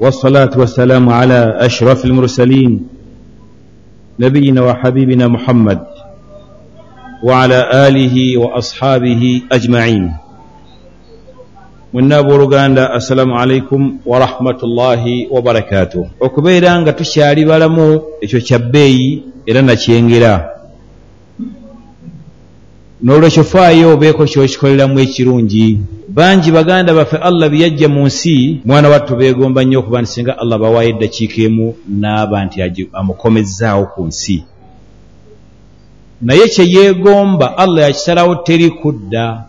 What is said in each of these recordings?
والصلاة والسلام على أشرف المرسلين نبينا وحبيبنا محمد وعلى آله وأصحابه أجمعين. munna abooluganda assalamu alaikum warahmatullahi wabarakatuh okubeera nga tukyali balamu ekyo kya bbeeyi era nakyengera n'olwekyo faayo obeeko kyokikoleramu ekirungi bangi baganda baffe allah byeyajja mu nsi mwana wattu beegomba nnyo okuba nti singa allah bawaayo eddakiika emu naaba nti amukomezzaawo ku nsi. Naye kye yeegomba allah yakisalawo teri kudda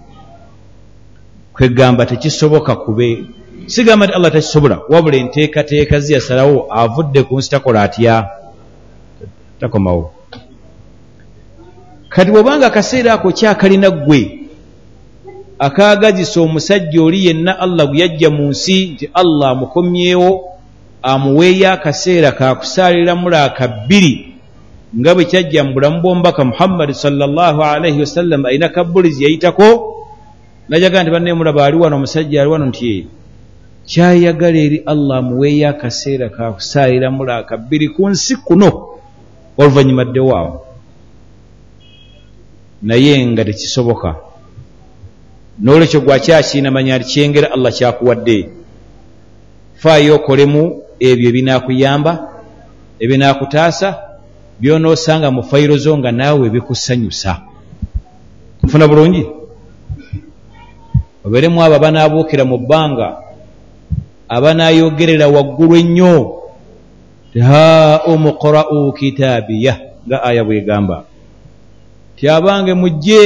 kwegamba tekisoboka kube. Sigamba nti allah takisobola wabula enteekateeka ziyasalawo avudde ku nsi takola atya? Takomawo kati bw'obanga akaseera ako kyakalina ggwe akaagazisa omusajja oli yenna allah gwe yajja mu nsi nti allah amukomyewo amuweeyo akaseera kakusaaliramu laaka bbiri nga bwe kyajja mu bulamu bw'omubaka muhammadi sallallahu alaihi wasallam alina kabbulizi yayitako najaga nti bannemulaba ali wano omusajja ali wano nti kyayagala eri allah amuweeyo akaseera kakusaaliramu laaka bbiri ku nsi kuno oluvannyuma ddewaawo naye nga tekisoboka. N'olwekyo gwakyakiina manya nti kyengera allah kyakuwadde. Faayo okolemu ebyo ebinaakuyamba ebinaakutaasa byonoosanga mu fayiro zo nga naawe bikusanyusa nfuna bulungi? Obeeremu abo abanaabuukira mu bbanga abanaayogerera waggulu ennyo. Ha omuqra'u kitaabiya nga aya bwegamba ti abange mujje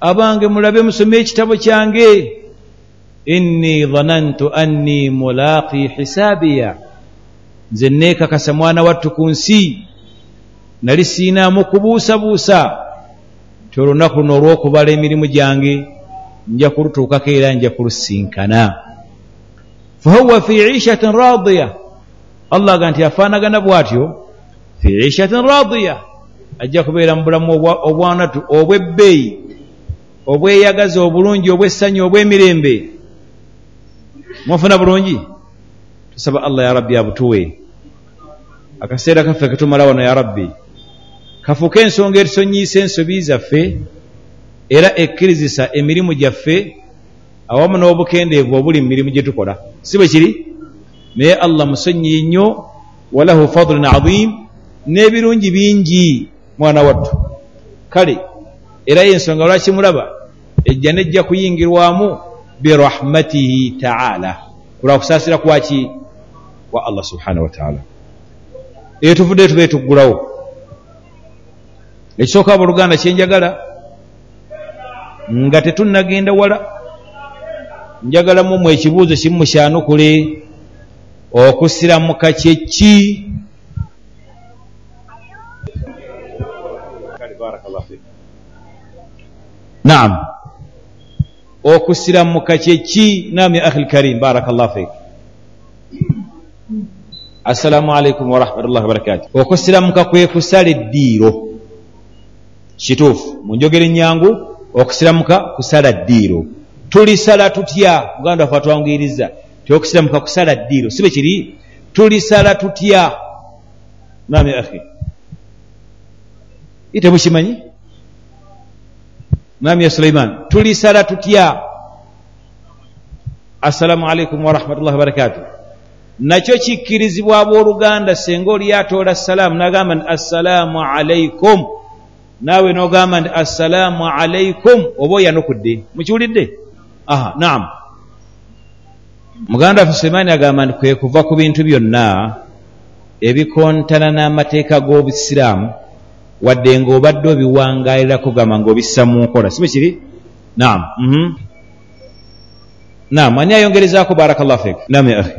abange mulabe musome ekitabo kyange. Inni dhanantu anni mulaaqi hisaabiya nze neekakasa mwana wattu ku nsi. Nali siinaamu kubuusabuusa. Ti olunaku luno olw'okubala emirimu gyange nja kulutuukako era nja kulusinkana. Fahuwa fi ishatin radiya allah aga nti afaanagana bw'atyo fi ishatin radiya ajja kubeera mu bulamu obwanatu obw'ebbeeyi obweyagaza obulungi obw'essanyu obw'emirembe. Mwafuna bulungi? Tusaba allah ya rabbi abutuwe. Akaseera kaffe ketumala wano ya rabbi. Kafuuke ensonga etusonyiisa ensobi zaffe era ekkirizisa emirimu gyaffe awamu n'obukendeevu obuli mu mirimu gye tukola. Si bwe kiri? Naye allah musonyiyi nnyo walahu fadlun adhim n'ebirungi bingi mwana wattu. Kale era yensonga lwaki mulaba? Ejja nejja kuyingirwamu birahmatihi taala. Kulwa kusaasira kwaki kwa allah subhanahu wataala eyo tuvudde tubeere tuggulawo. Ekisooka abooluganda kyenjagala nga tetunnagenda wala njagalamu mu ekibuuzo kimu mukyanukule okusiramuka kyeki naam. Okusiramuka kyeki naam ya akhi lkarim barakallah fik. Assalamu alaikum warahmatullahi wabarakatu okusiramuka kwe kusala eddiiro. Kituufu. Munjogere nyangu okusiramuka kusala ddiiro tulisala tutya? Muganda waffe atwanguyiriza ti okusiramuka kusala ddiiro si bwe kiri? Tulisala tutya? Naam ya akhi. Ite mukimanyi naam ya suleiman tulisala tutya assalamu alaikum warahmatullahi wabarakatu nakyo kikkirizibwa abooluganda senga oli atoola salaamu nagamba nti assalaamu alaikum. Naawe nogamba nti assalaamu alaikum. Oba oyanukudde mukiwulidde? Aha naam. Muganda waffe sulemaani agamba nti kwe kuva ku bintu byonna ebikontana n'amateeka g'obusiraamu wadde ng'obadde obiwangaalirako gamba ng'obissa mu nkola si bwe kiri? Naam naam ani ayongerezaako barakallah fik. Naam ya akhi.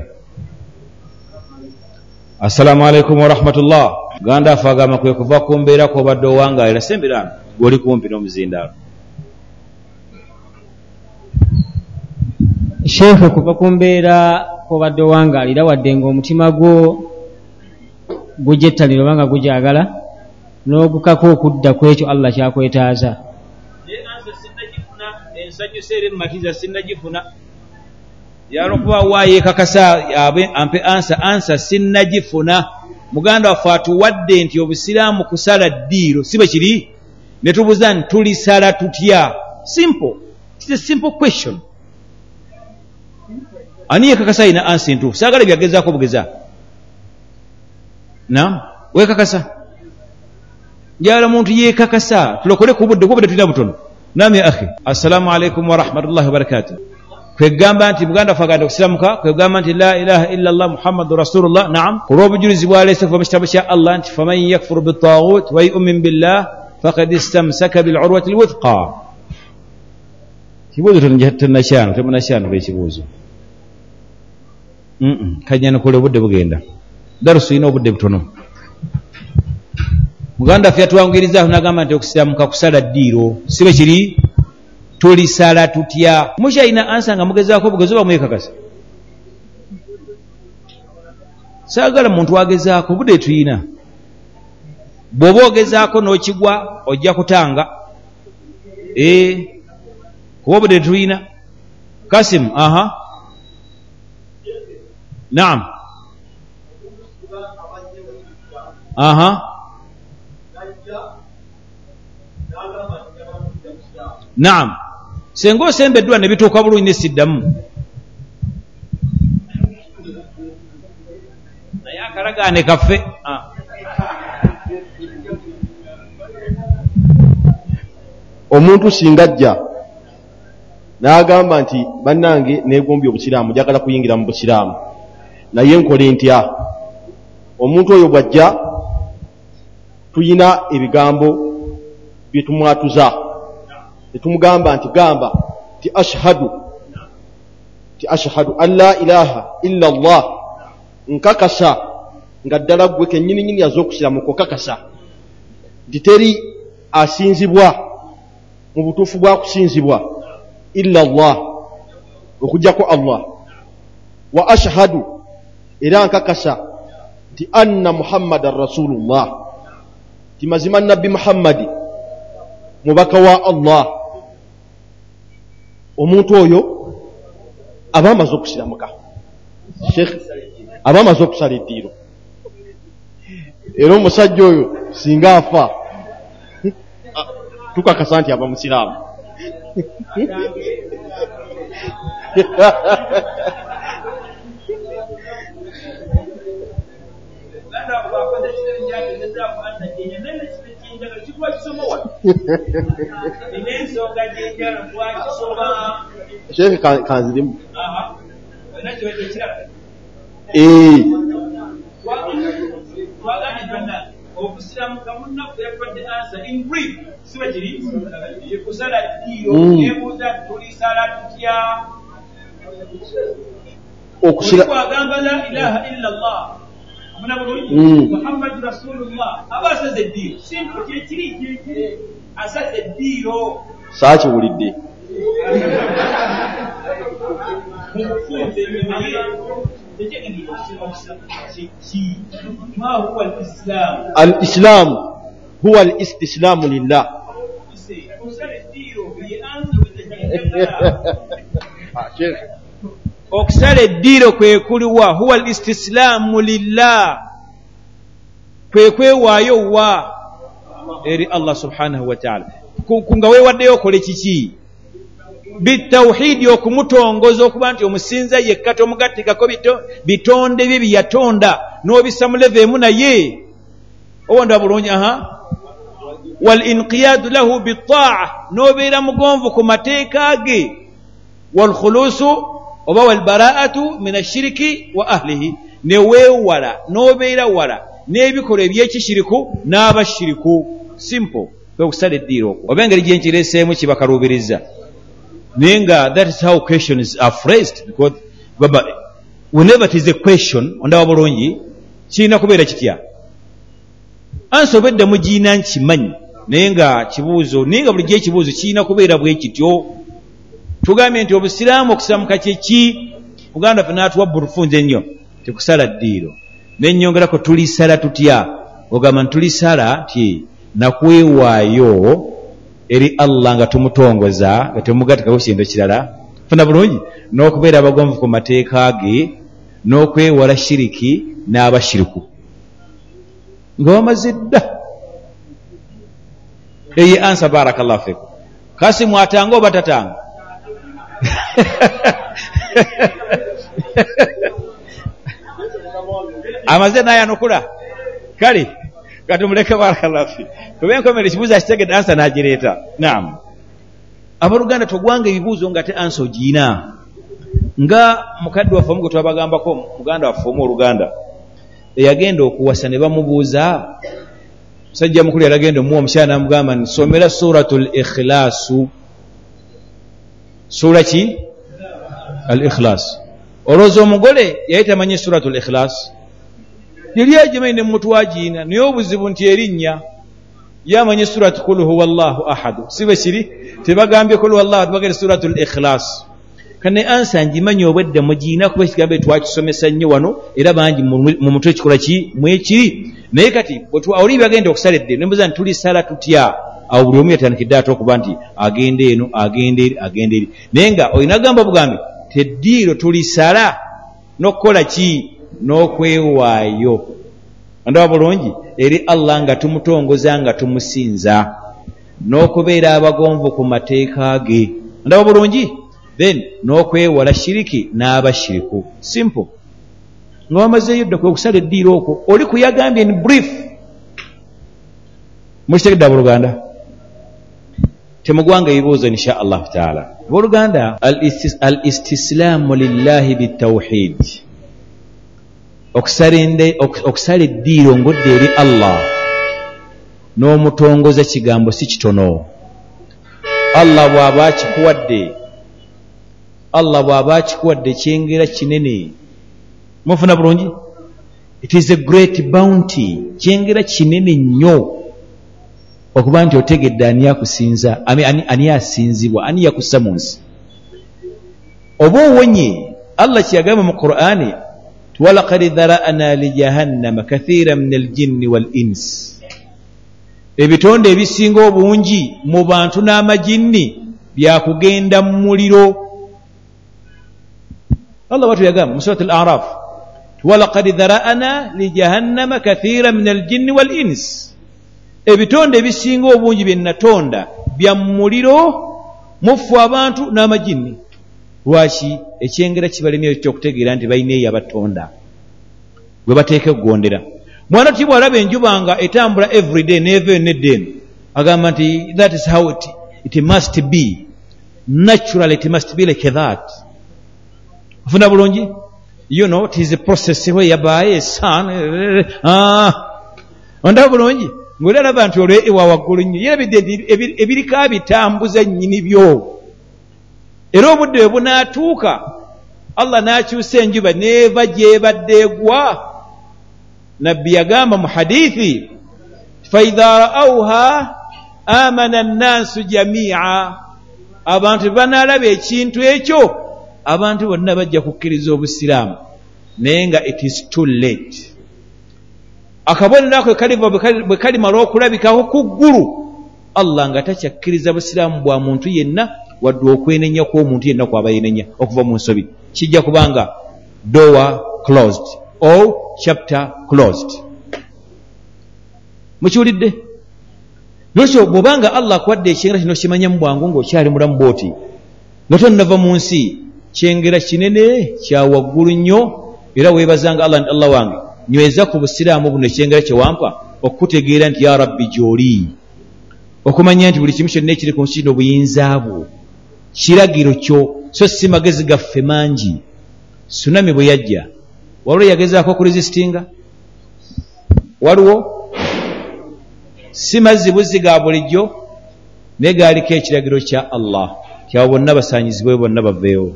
Assalaamu alaikum warahmatullah ganda afe agamba kwe kuva ku mbeera kwobadde owangaalira sembiraano gwoli kumpi n'omuzindaalo. Sheekhe kuva ku mbeera kwobadde owangaalira wadde ng'omutima gwo gujettalira oba nga gujagala n'ogukako okudda ku ekyo allah kyakwetaaza. Ensanyusa era emmatiza sinnagifuna. Yalwokuba waayekakasa ampe ansa ansa sinnagifuna. Muganda waffe atuwadde nti obusiraamu kusala ddiiro si bwe kiri? Ne tubuuza nti tulisala tutya? Simple. Its a simple question. Ani yekakasa alina ansi entuufu saagala byagezaako bugeza. Nam wekakasa njala muntu yekakasa tulokole ku budde kubudde tulina butono. Nam ya ahi assalamu alaikum warahmatullahi wabarakatuh kwegamba nti muganda fe aganda okusiramuka kwegamba nti la ilaha illa llah muhammadu rasulullah naam. Olw'obujulizi bwaleese kuva mu kitabo kya allah nti faman yakfuru bitagut wa yumin billah fakad istamsaka bilurwati lwithqa kibuuzo tenakyano temunakyanoba ekibuuzo kanyanukule obudde bugenda. Darusu ina obudde butono muganda ffe yatuwangirizaako nagamba nti okusiramuka kusala ddiiro sibe kiri tulisala tutya? Mukyalina ansa nga mugezaako bugezi oba mwekakasa saagala muntu wagezaako budde tuyina. Bw'oba ogezaako n'okigwa ojja kutanga. Ee kuba budde tuyina. Kasimu aha. Naam. Aha naam. Senga osembeddwa ne bituuka bulungi nesiddamu naye akalagaane kaffe. Ah. omuntu singa ajja n'agamba nti bannange neegombye obusiraamu njagala kuyingira mu busiraamu. Naye nkole ntya omuntu oyo bw'ajja tuyina ebigambo bye tumwatuza netumugamba nti gamba ti ashhadu ti ashhadu an la ilaha illa llah nkakasa nga ddala gwe kenyininyini yaze okusiramuka okakasa nti teri asinzibwa mu butuufu bwa kusinzibwa illa llah okugjako allah. Wa ashhadu era nkakasa nti anna muhammadan rasulullah. Ti mazima nabbi muhammadi mubaka wa allah omuntu oyo aba amaze okusiramuka aba amaze okusala eddiiro era omusajja oyo singa afa tukakasa nti aba musiraamu sheekhe kanzirimu obusiramuka munaku yakwadde ansa in brief siba kiri kusala ddiiro nebuuza tulisala tutya okusiraagamba la ilaha illa llah mufuna bulungi muhammadu rasulullah. Aba asaze eddiiro simpu kyekiri kyekiri asaze eddiiro. Saakiwulidde. Mukufunze emimeye الإسلام هو الاستسلام لله شيخ okusala eddiiro kwe kuliwa huwa listislaamu lillah kwe kwewaayo wa? Eri allah subhanahu wataala nga weewaddeyo okole kiki? Bitawhidi okumutongoza okuba nti omusinza yekka tomugattikako bitonde bye byeyatonda n'obisa mu leve emu naye owonda bulungi aha? Walinqiyadu lahu bitaa n'obeera mugonvu ku mateeka ge. Walkhulusu oba walbaraatu min ashiriki wa ahlihi. Neweewala n'obeera wala n'ebikolwa ebyekishiriku n'abashiriku. Simple. Kwekusala eddiiro okwo. Oba engeri gyenkireeseemu kibakaluubiriza naye nga that is how questions are phrased because baba whenever it is a question ondaba bulungi kirina kubeera kitya? Ansi obedda mugiina nkimanyi naye nga kibuuzo naye nga bulijjo ekibuuzo kirina kubeera bwe kityo tugambye nti obusiraamu okusiramuka kyeki uganda ffe naatuwa burufunze ennyo tekusala ddiiro. Nenyongerako tulisala tutya? Ogamba nti tulisala ti nakwewaayo eri allah nga tumutongoza nga temugatikako kintu kirala. Funa bulungi? N'okubeera abagonvu ku mateeka ge n'okwewala shiriki n'abashiriku nga wamaze dda. Eye ansa barakallah fiku kasi mwatanga oba tatanga amaze nayanukula kale katumuleke barakalafi kuba enkomere ekibuuzo akitegedde ansa nagireeta. Nam abaluganda togwanga ebibuuzo nga te ansa ogiina nga mukadde waffe omu gwe twabagambako muganda waffe omu oluganda eyagenda okuwasa ne bamubuuza. Musajja mukulu yalagenda omuwa omukyala namugamba nsomera suratu l ikhlaasu sura ki al ikhlaasu olowooza omugole yali tamanyi suratu l ikhlaasu yali agimanyi nemutwagiina naye obuzibu nti erinnya yamanyi suratu kul huwa llahu ahadu. Si bwe kiri tebagambye kul huwa llahu tebagere suratu l ikhlaasu kane ansa ngimanyi obwedde mugiina kuba ekigambo twakisomesa nnyo wano era bangi mu mutwe ekikola ki? Mwekiri naye kati oli bagenda okusala edde nembuza nti tulisala tutya awo buli omu yatandikidde ate okuba nti agenda eno agenda eri agenda eri. Naye nga olina gamba obugambe teddiiro tulisala n'okukola ki? N'okwewaayo. Andaba bulungi eri allah nga tumutongoza nga tumusinza n'okubeera abagonvu ku mateeka ge. Andaba bulungi then n'okwewala shiriki n'abashiriku simple. Nga wamazeeyo dda kwe kusala eddiiro okwo oli kuyagambye in brief. Mukitegedde abooluganda temugwanga ebibuuzo insha allahu taala. Abooluganda al istislaamu lillahi bitawhid okusala eddiiro ng'odde eri allah n'omutongoza kigambo si kitono. Allah bw'aba akikuwadde allah bw'aba akikuwadde kyengera kinene mufuna bulungi? It is a great bounty kyengera kinene nnyo okuba nti otegedde ani akusinza ani asinzibwa ani yakussa mu nsi. Oba owonye allah kyeyagamba mu qur'ani walakad dhara'na lijahannama kathira min aljinni wal insi ebitonde ebisinga obungi mu bantu n'amajinni byakugenda mu muliro. Allah bwatu yagamba mu surat al araf walakad dhara'na lijahannama kathira min aljinni wal insi ebitonde ebisinga obungi bye natonda bya muliro mufu abantu n'amajinni lwaki ekyengera kibalemyeyo kyokutegeera nti balina eyo abatonda gwe bateeka okugondera mwana tuti bwalaba enjuba nga etambula everyday neevayo nedda eno agamba nti that is how it, it must be. Natural it must be like that. Ofuna bulungi? You know it is a process whereby a sun ah, ondaba bulungi ngaoli alaba nti olwo ewa waggulu nnyo yerabidde ebirika bitambuza nnyini byo. Era obudde bwe bunaatuuka allah n'akyusa enjuba neeva gyebadde egwa. Nabbi yagamba mu hadithi faidha ra'awha amana nnaasu jamiica abantu bebanaalaba ekintu ekyo abantu bonna bajja kukkiriza obusiraamu. Naye nga it is too late akabonero ako kaliva bwe kalimala okulabikaho ku ggulu allah nga takyakkiriza busiraamu bwa muntu yenna wadde okwenenya kw'omuntu yenna kwaba yenenya okuva mu nsobi. Kijja kubanga dowa closed or chapter closed. Mukiwulidde? Nolwekyo bw'obanga allah akuwadde ekyengera kino kimanya mu bwangu ng'okyali mulamu bwoti nga tonnava mu nsi kyengera kinene kya waggulu nnyo era weebazanga allah nti allah wange nyweza ku busiraamu buno ekyengera kyewampa okukutegeera nti ya rabbi gy'oli. Okumanya nti buli kimu kyonna ekiri ku nsi kino obuyinza bwo kiragiro kyo so si magezi gaffe mangi. Sunami bwe yajja. Waliwo yagezaako okurizisitinga waliwo? Si mazzi buzzi ga bulijjo naye gaaliko ekiragiro kya allah. Kyabo bonna basaanyizibwe bonna baveewo.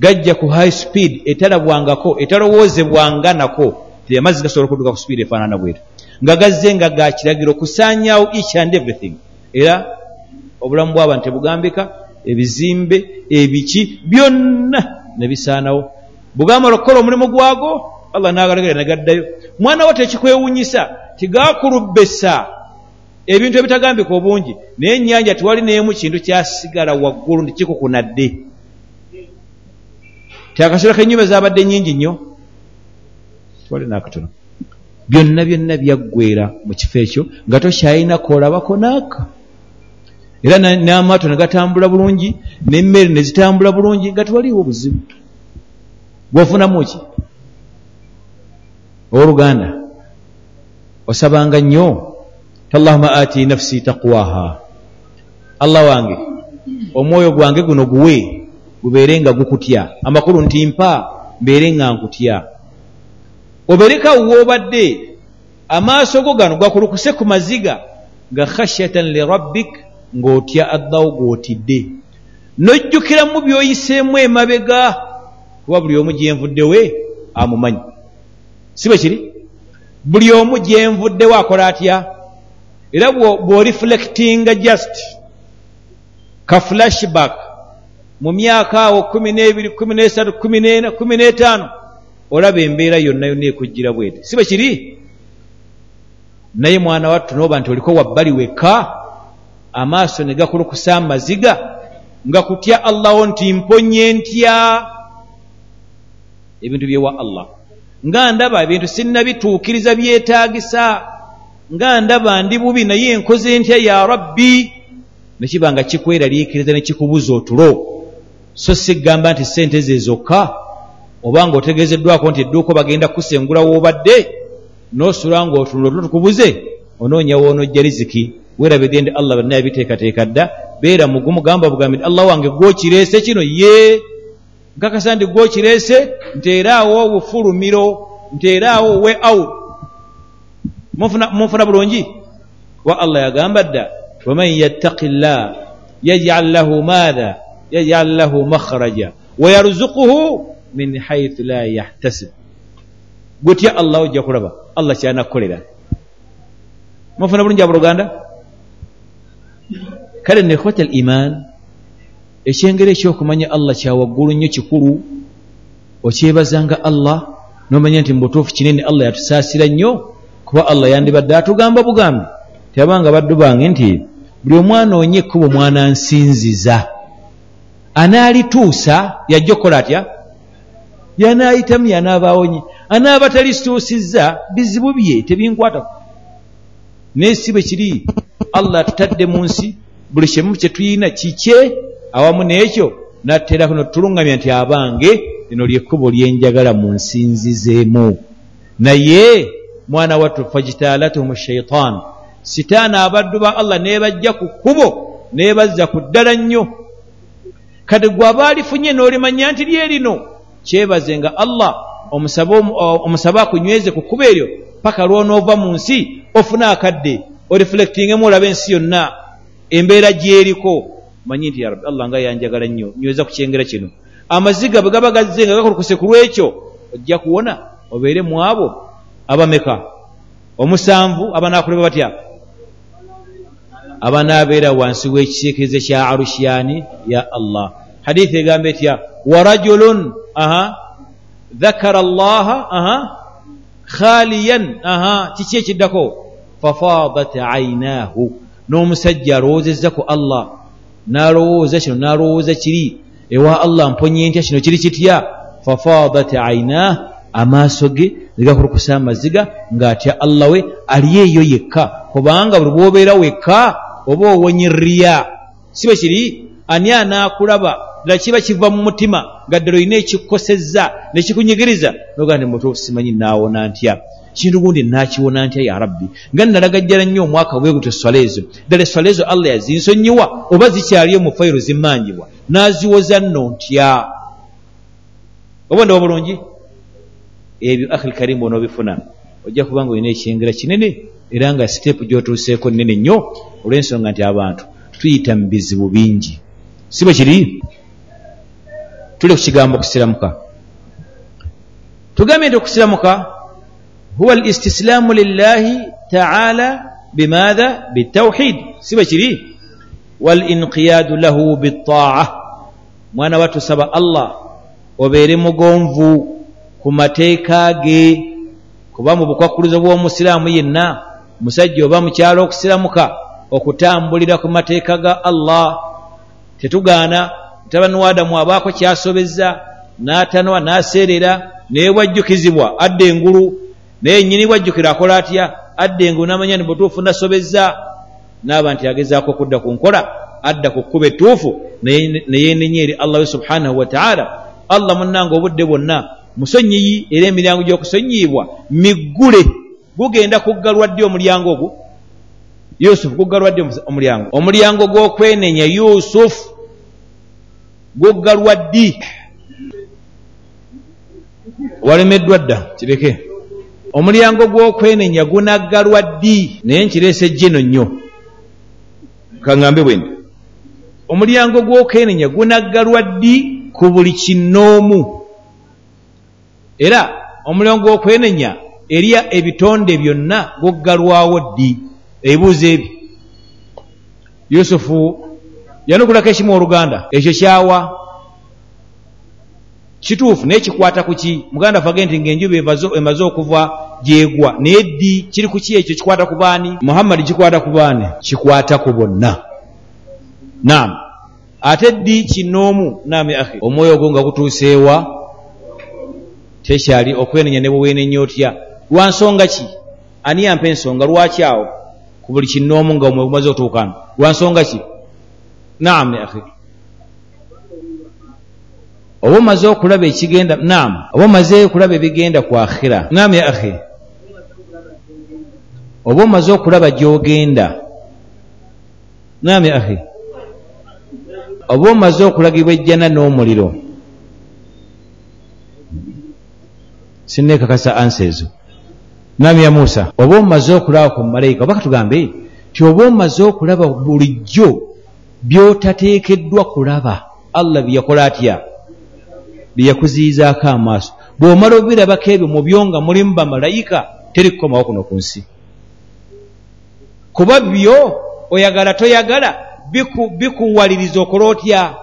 Gajja ku high speed etalabwangako etalowoozebwanga nako amazzi gasobola okudduka ku speed efaanana bwetu nga gazze nga ga kiragiro kusaanyaawo each and everything. Era obulamu bw'abantu tebugambika ebizimbe ebiki byonna ne bisaanawo bugamba okukola omulimu gwago allah n'agalagala negaddayo mwana wo tekikwewunyisa tigakulubbesa ebintu ebitagambika obungi naye ennyanja tiwali neemu kintu kyasigala waggulu nti kikukunadde. Ti akaseera kenyumba zabadde nyingi nnyo twali nakatono. Byonna byonna byaggwera mu kifo ekyo nga tokyalina koolabako naaka era na- n'amaato ne gatambula bulungi n'emmere ne zitambula bulungi nga tewaliiwo buzibu. Bwofunamu ki? Owooluganda osabanga nnyo? Tallahuma ati nafsi taqwaha allah wange omwoyo gwange guno guwe gubeere nga gukutya. Amakulu nti mpa mbeere nga nkutya oberekawo woobadde amaaso go gano gakulukuse ku maziga nga khashyatan lirabbik ng'otya addawo gw'otidde. N'ojjukiramu by'oyiseemu emabega kuba buli omu gyenvuddewe amumanyi. Si bwe kiri? Buli omu gyenvuddewo akola atya? Era bw'o- bw'oreflectinga just ka flashback mu myaka awo kumi n'ebiri kumi n'esatu kumi n'ena kumi n'etaano olaba embeera yonna yonna ekujjira bwete. Si bwe kiri? Naye mwana wattu nooba nti oliko wabbali wekka amaaso ne gakulukusa amaziga nga kutya allaho nti mponye ntya? Ebintu byewa allah. Nga ndaba ebintu sinnabituukiriza byetaagisa nga ndaba ndi bubi naye nkoze ntya ya rabbi? Nekiba nga kikweraliikiriza ne kikubuza otulo. So si kugamba nti sente ze zokka oba nga otegeezeddwako nti edduuka bagenda kusengula woobadde n'osula ng'otunula otulo tukubuze onoonya woonojja riziki. Weerabidde ndi allah bonna yabiteekateeka dda beera mugumu gamba bugambi nti allah wange gwokireese kino ye! Nkakasa nti gwokireese nteeraawo obufulumiro nteeraawo we out munfuna bulungi? Kuba allah yagamba dda waman yattaqi llah yajcal lahu maatha yajcal lahu makhraja wayarzuquhu min haithu la yahtasib. Gutya allah ojja kulaba. Allah kyanakukolera munfuna bulungi abooluganda kale nekhwata al iman ekyengero ekyokumanya allah kyawaggulu nnyo kikulu okyebazanga allah nomanya nti mubutuufu kinene allah yatusaasira nnyo kuba allah yandibadde atugamba bugambi. Teyabanga baddu bange nti buli omwana onye ekkubo mwana nsinziza. Anaalituusa yajja okukola atya yanaayitamu yanaaba awonye anaaba talisituusizza bizibu bye tebinkwatako naye si bwe kiri allah atutadde mu nsi buli kyemu kye tuyina kikye awamu n'ekyo natterako notulungamya nti abange lino lyekkubo lyenjagala mu nsinzizeemu naye mwana wattu fajitaalatuhum shaitaan sitaani abaddu ba allah nebajja ku kkubo nebazza ku ddala nnyo. Kati gwe aba alifunye n'olimanya nti lye lino kyebaze nga allah omusabe omu- o- omusabe akunyweze ku kkubo eryo paka lwonoova mu nsi ofune akadde oreflectingemu olabe ensi yonna embeera gyeriko. Manyi nti ya rabbi allah nga yanjagala nnyo nyweza ku kyengera kino. Amaziga bwe gaba gazze nga gakulukuse ku lwekyo ojja kuwona obeere mu abo abameka. Omusanvu abanaakuleba batya? Abanaabeera wansi w'ekisiikirize kya arushiyani ya allah. Hadithi egamba etya warajulun aha. Dhakara allaha aha. Khaliyan aha. Kiki ekiddako fafadat ainaahu n'omusajja alowoozezza ku allah. N'alowooza kino n'alowooza kiri ewa allah mponye ntya kino kiri kitya fafadat ainah amaaso ge ne gakulukusa amaziga ng'atya allah we ali eyo yekka. Kubanga buli bw'obeera wekka oba owonye riya. Si bwe kiri? Ani anaakulaba ddala kiba kiva mu mutima nga ddala olina ekikukosezza ne kikunyigiriza nogaa nti mutuufu simanyi naawona ntya. Kintu gundi nakiwona ntya ya rabbi? Nga nalagajjala nnyo omwaka bwe gutyo eswala ezo. Ddala eswala ezo allah yazinsonyiwa oba zikyaliyo mu fayiro zimmanjibwa n'aziwoza nno ntya? Oba ndaba bulungi? Ebyo akhil karimu onoobifuna ojja kuba nga olina ekyengera kinene era nga siteepu gy'otuuseeko nnene nnyo olw'ensonga nti abantu tuyita mu bizibu bingi. Si bwe kiri tuli ku kigambo okusiramuka tugambye nti okusiramuka huwa al istislaamu lillahi taala bimaatha bitawhid. Si bwe kiri walinqiyaadu lahu bittaaca mwana wa tusaba allah. Obeere mugonvu ku mateeka ge. Kuba mu bukwakkulizo bw'omusiraamu yenna. Musajja oba mukyalo okusiramuka. Okutambulira ku mateeka ga allah. Tetugaana mutabani wa adamu abaako kyasobezza n'atanwa n'aseerera naye bwajjukizibwa adda engulu naye nnyini bwajjukira akola atya? Adda engulu n'amanya ni butuufu nasobezza. Naaba nti agezaako okudda ku nkola adda ku kkuba ettuufu neyeenenya eri allah we subhanahu wataala allah munnanga obudde bwonna musonyiyi era emiryango gy'okusonyiibwa miggule. Gugenda kuggalwa ddi omulyango ogwo yusufu guggalwa ddi omulyango? Omulyango gw'okwenenya yusufu guggalwa ddi? Walemeddwa dda kireke omulyango gw'okwenenya gunaggalwa ddi? Naye nkireese jjeno nnyo. Kaŋŋambe bwe ndi omulyango gw'okwenenya gunaggalwa ddi ku buli kinnoomu? Era omulyango gw'okwenenya erya ebitonde byonna guggalwawo ddi? Ebibuuzo ebyo. Yusufu yanukulako ekimu oluganda. Ekyo kyawa. Kituufu naye kikwata ku ki? Muganda fage nti ngaenjuba emaze okuva gyegwa. Naye ddi? Kiri ku ki ekyo kikwata ku baani? Muhammadi kikwata ku baani kikwata ku bonna. Naam. Ate ddi kinoomu? Naami ahi omwoyo ogwo nga gutuuseewa tekyali okwenenya ne bweweenenya otya. Lwa nsonga ki? Ani yampa ensonga? Lwaki awo? Ku buli kinoomu nga omwe bumaze otuukano lwa nsonga ki naam ne ahi oba omaze okulaba ekigenda naam oba omaze okulaba ebigenda ku akhira. Naam ya ahi oba omaze okulaba gy'ogenda. Naam ya ahi oba omaze okulagibwa ejjana n'omuliro. Sinneekakasa ansa ezo. Naam ya musa oba omaze okulaba ku malayika. Oba katugambe ti oba omaze okulaba bulijjo by'otateekeddwa kulaba. Allah byeyakola atya? Byeyakuziyizaako amaaso. Bw'omala obirabako ebyo mu byo nga mulimu bamalayika teri kukomawo kuno ku nsi. Kuba byo oyagala toyagala bikuwaliriza okola otya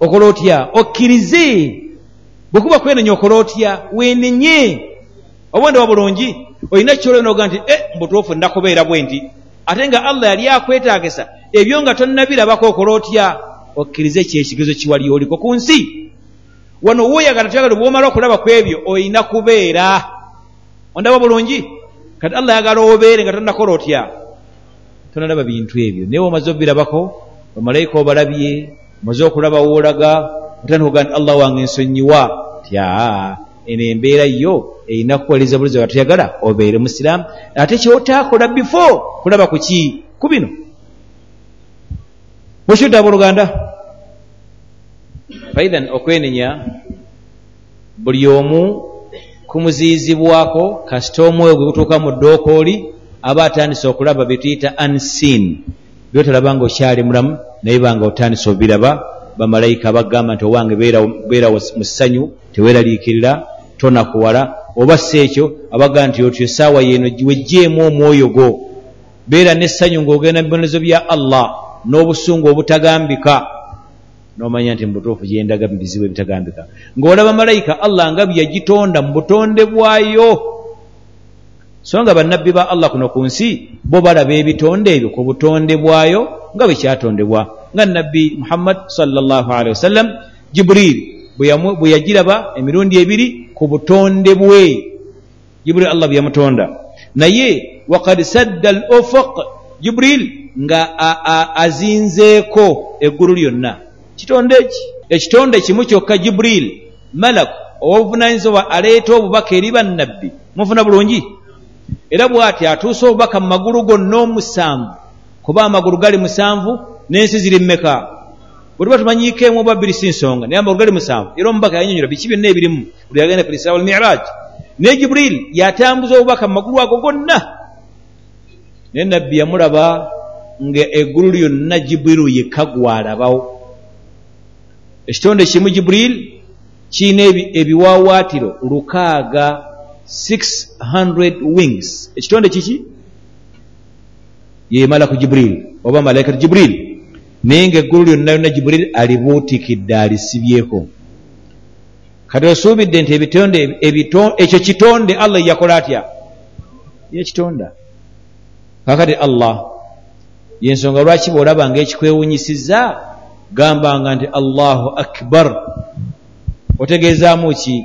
okola otya okkirize. Bwe kuba kwenenya okola otya weenenye oba ndiwa bulungi olina kyoleo noga nti e mbutuufu ndakubeera bwe nti. Ate nga allah yali akwetaagisa ebyo nga tonnabirabako okola otya? Okkirize kyekigezo kiwali oliko ku nsi. Wano woyagala toyagala bwomala okulaba ku ebyo olina kubeera. Ondaba bulungi? Kati allah yagala obeere nga tonnakola otya? Tonalaba bintu ebyo. Naye omaze obirabako bamalayika obalabye omaze okulaba woolaga otandikuga nti allah wange ensonyiwa tya eno embeera yo erina kukuwaliriza bulizi watoyagala obeere musiraamu ate kyotakola before kulaba kuki ku bino bwekyodda abooluganda faithan okwenenya buli omu kumuziyizibwako kasita omwoyo gwe gutuuka mu ddookooli aba atandise okulaba byetuyita unseen. Byotalaba nga okyali mulamu naye banga otandise obiraba. Bamalayika bagamba nti owange beera mu ssanyu teweeraliikirira tonakuwala. Oba si ekyo abaga nti otyo essaawa yeeno wejjeemu omwoyo gwo. Beera n'essanyu ng'ogenda mu bibonezo bya allah n'obusungu obutagambika nomanya nti mubutuufu gyendaga mubizibu ebitagambika. Ng'olaba malayika allah nga byeyagitonda mu butonde bwayo. So nga bannabbi ba allah kuno ku nsi bo balaba ebitonde ebyo ku butonde bwayo nga bwe kyatondebwa. Nga nabbi muhammad salllahalihi wasallam jiburiri bwe yagiraba emirundi ebiri ku butonde bwe. Jiburiri allah bwe yamutonda. Naye wakad sadda al ufuq jiburiri nga azinzeeko eggulu lyonna. Kitonde eki ekitonde kimu kyokka jiburiri malaku owobuvunanyizibwa aleeta obubaka eri bannabbi. Mufuna bulungi? Era bw'ati atuusa obubaka mu magulu gonna omusanvu. Kuba amagulu gali musanvu n'ensi ziri mmeka? Bwe tuba tumanyiiko emu oba bbiri si nsonga naye amagulu gali musanvu. Era omubaka yanyonyola biki byonna ebirimu? Buli yagenda ku lisra walmiraj naye jiburiri yatambuza obubaka mu magulu ago gonna. Naye nabbi yamulaba nga eggulu lyonna jibuliru yekka gwalabawo ekitonde kimu jiburiri kirina ebiwawaatiro lukaaga 600 wings. Ekitonde kiki? Ye malaku jiburiri oba malaikatu jiburiri naye nga eggulu lyonna lyonna jiburiri alibuutikidde alisibyeko. Kati osuubidde nti ebitonde ekyo kitonde allah yakola atya? Yekitonda kakati allah yensonga lwaki bwolabanga ekikwewunyisiza gambanga nti allahu akbar. Otegeezaamu ki?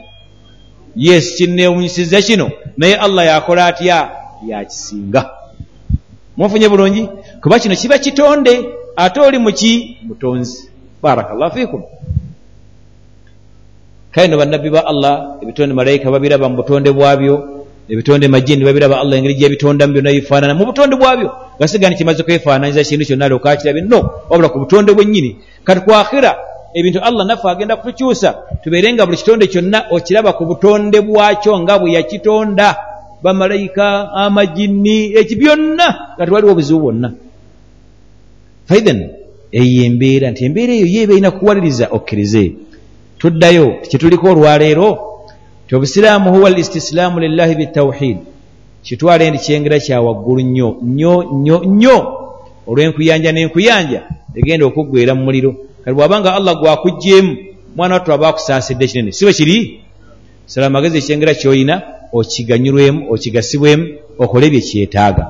Yes kinneewunyisiza kino naye allah yakola atya? Yakisinga mufunye bulungi? Kuba kino kiba kitonde ate oli muki mutonzi. Barakallahu fikum kale no bannabbi ba allah ebitonde malayika babiraba mu butonde bwabyo ebitonde majini babiraba allah engeri gyebitondamu byonna bifaanana mu butonde bwabyo gasigani kimaze kwefaananyiza kintu kyonna ali okakirabe no wabula ku butonde bwennyini. Kati kwakhira ebintu allah naffe agenda kutukyusa tubeere nga buli kitonde kyonna okiraba ku butonde bwakyo nga bwe yakitonda. Bamalayika amajini eki byonna nga tewaliwo obuzibu bwonna. Faithen eyo embeera nti embeera eyo yeeba erina kuwaliriza okkirize. Tuddayo kyetuliko olwaleero ti obusiraamu huwa al istislaamu lillahi bitawhid kitwale ndi kyengera kyawaggulu nnyo nnyo nnyo nnyo. Olw'enkuyanja n'enkuyanja egenda okuggwera mu muliro. Kati bw'abanga allah gwakuggyemu mwana wattu aba akusaasidde kinene. Si bwe kiri? Sala amagezi ekyengera ky'oyina okiganyulwemu okigasibwemu okole bye kyetaaga.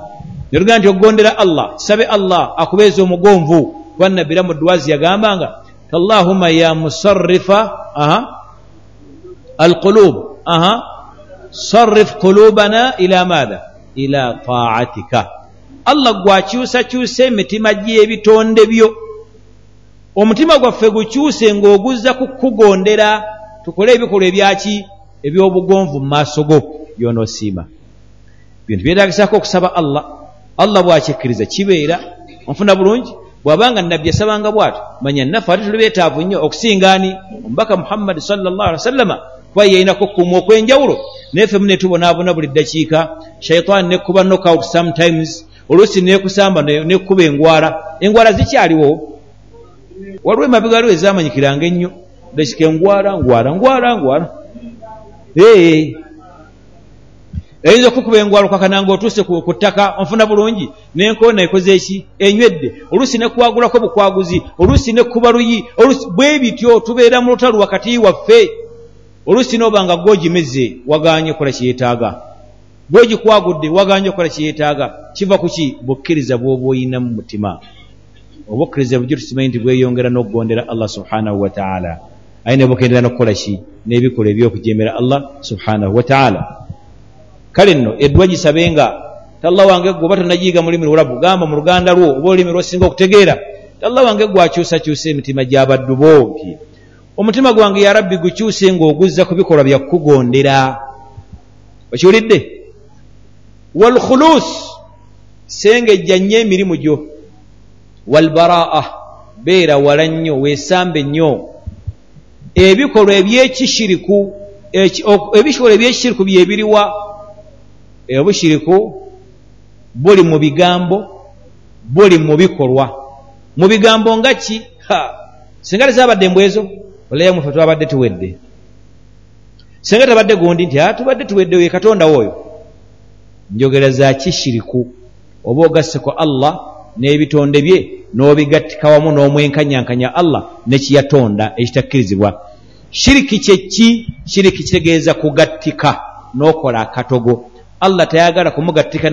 Netugaa nti okugondera allah kisabe allah akubeeza omugonvu kuba nabbira mu ddwazi yagambanga allahumma ya musarrifa alqulub aha. Sarrif qulubana ila maatha ila taatika. Allah gwakyusakyusa emitima gy'ebitonde byo. Omutima gwaffe gukyuse ng'oguzza ku kukugondera tukole ebikolwa ebyaki ebyobugonvu mu maaso go. Byonoosiima bintu byetaagisako okusaba allah. Allah bwakikkiriza kibeera onfuna bulungi? Bw'abanga nabbi yasabanga bw'atyo manya naffe ate tuli beetaavu nnyo okusingaani omubaka muhammadi sallallahu alaihi wasallama kuba yeyinako okukuuma okw'enjawulo. Naye ffe munetubonaabona buli ddakiika shaitaani nekkuba knockout sometimes oluusi nekusamba nekkuba engwara engwara zikyaliwo? Waliwo emabega waliwo ezamanyikiranga ennyo. Dakika engwara ngwara ngwara ngwara eyinza okukuba engwalo kakana ngaotuuse ku ttaka onfuna bulungi nenkoona ekoze eki? Enywedde. Oluusi nekwagulako bukwaguzi oluusi nekkuba luyi bwe bityo tubeera mu lutalu wakati waffe oluusi nooba nga gwogimeze waganye okukola kyeyetaaga gwegikwagudde waganye okukola kyeyetaaga kiva ku ki? Bukkiriza bwoba oyina mu mutima. Obukkiriza bujjo tukimanyi nti bweyongera n'okugondera allah subhanahu wataala aye ne bukendera n'okukola ki? N'ebikolwa ebyokujemera allah subhanahu wataala kale nno eddwa gisabe nga talla wange gwe oba tonagiyiga mu lulimi lulabu gamba mu luganda lwo oba olulimi lwosinga okutegeera. Talla wange gwakyusakyusa emitima gy'abaddu bo nti omutima gwange ya rabbi gukyuse ng'oguzza ku bikolwa byakukugondera okiwulidde? Walkhulus sengejja nnyo emirimu gyo. Walbaraa beera wala nnyo weesambe nnyo. Ebikolwa ebyekishiriku ebikolwa ebyekishiriku byebiriwa obushiriku buli mu bigambo buli mu bikolwa. Mu bigambo nga ki? Singa tezabadde embwezo olayamu fe twabadde tuwedde. Singa tabadde gundi nti tubadde tuwedde ye katonda woyo. Njogera za kishiriku oba ogasse ku allah n'ebitonde bye n'obigattika wamu n'omwenkanyankanya allah nekiyatonda ekitakkirizibwa shiriki kyeki shiriki kitegeeza kugattika n'okola akatogo. Allah tayagala kumugattika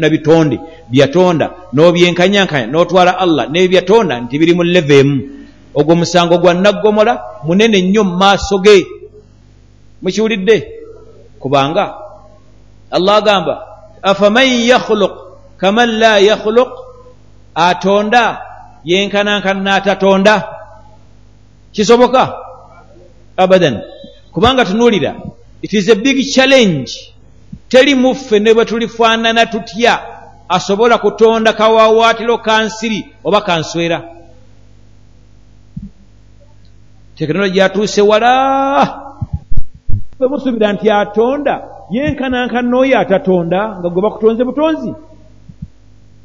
na bitonde byatonda n'obyenkanyankanya n'otwala allah n'ebyatonda nti biri mu leve emu ogwo musango gwa naggomola munene nnyo mu maaso ge. Mukiwulidde? Kubanga allah agamba afaman yakhluq kaman la yakhluq? Atonda yenkanankana n'atatonda. Kisoboka? Abadan. Kubanga tunuulira it is a big challenge. Teri muffe ne bwe tulifaanana tutya asobola kutonda kawawaatiro kansiri oba kanswera tekinologi atuuse wala. Bwe musuubira nti atonda yenkanankana oyo atatonda nga gwe bakutonze butonzi.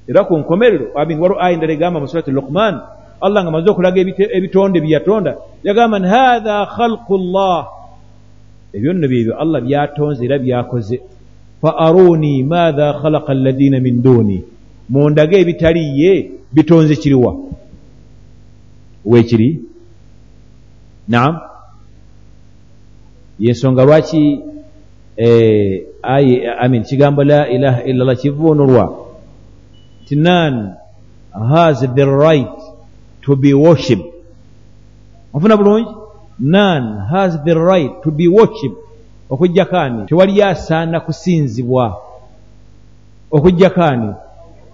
Era ku nkomerero amin waliwo aya endala egamba mu surati luqman allah nga maze okulaga ebitonde byeyatonda yagamba nti hatha khalqu llah ebyo nno byebyo allah byatonze era byakoze. Fa aruni maatha khalaqa alladina min duni mundage ebitaliye bitonze kiriwa wekiri naam. Yensonga lwaki amin kigambo la ilaha illa llah kivuunulwa? Nti nan has the right to be worship ofuna bulungi? None has the right to be worship okujjako ani tewali asaana kusinzibwa. Okujjako ani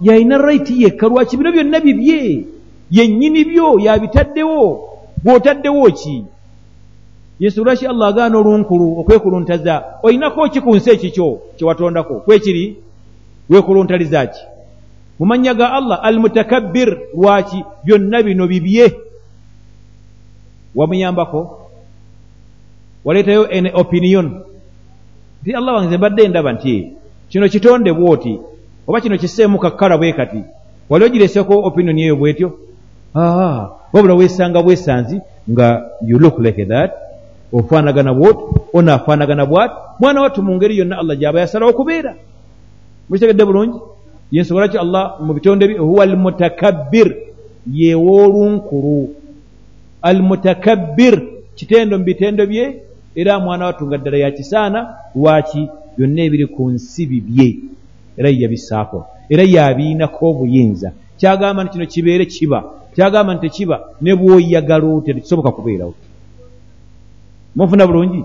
yalina right yekka lwaki bino byonna bibye? Yennyini byo yabitaddewo bw'otaddewo ki? Yesu lwaki allah agaana olunkulu okwekuluntaza? Olinako ki ku nsi ekikyo kyewatondako kwekiri weekuluntaliza ki? Mu mannya ga allah al mutakabbir lwaki byonna bino bibye? Wamuyambako? Waleetayo an opinion. Nti allah wange mbadde ndaba nti kino kitonde bwoti oba kino kiseemu kakkala bwe kati wali ogireseko opinion eyo bwetyo wabula weesanga bwesanzi nga you look like that. Ofaanagana bwot onaafaanagana bwat. Mwana wattu mu ngeri yonna allah gyaba yasalawo okubeera mukitegedde bulungi? Yensobola ki allah mu bitonde bye? Huwa almutakabbir. Yewoolunkulu almutakabbir. Kitendo mu bitendo bye? Era mwana wattu nga ddala yakisaana lwaki byonna ebiri ku nsi bibye era yabisaako. Era yabiinako obuyinza. Kyagamba nti kino kibeere kiba kyagamba nti tekiba ne bwoyagala otya tekisoboka kubeerawo? Mufuna bulungi?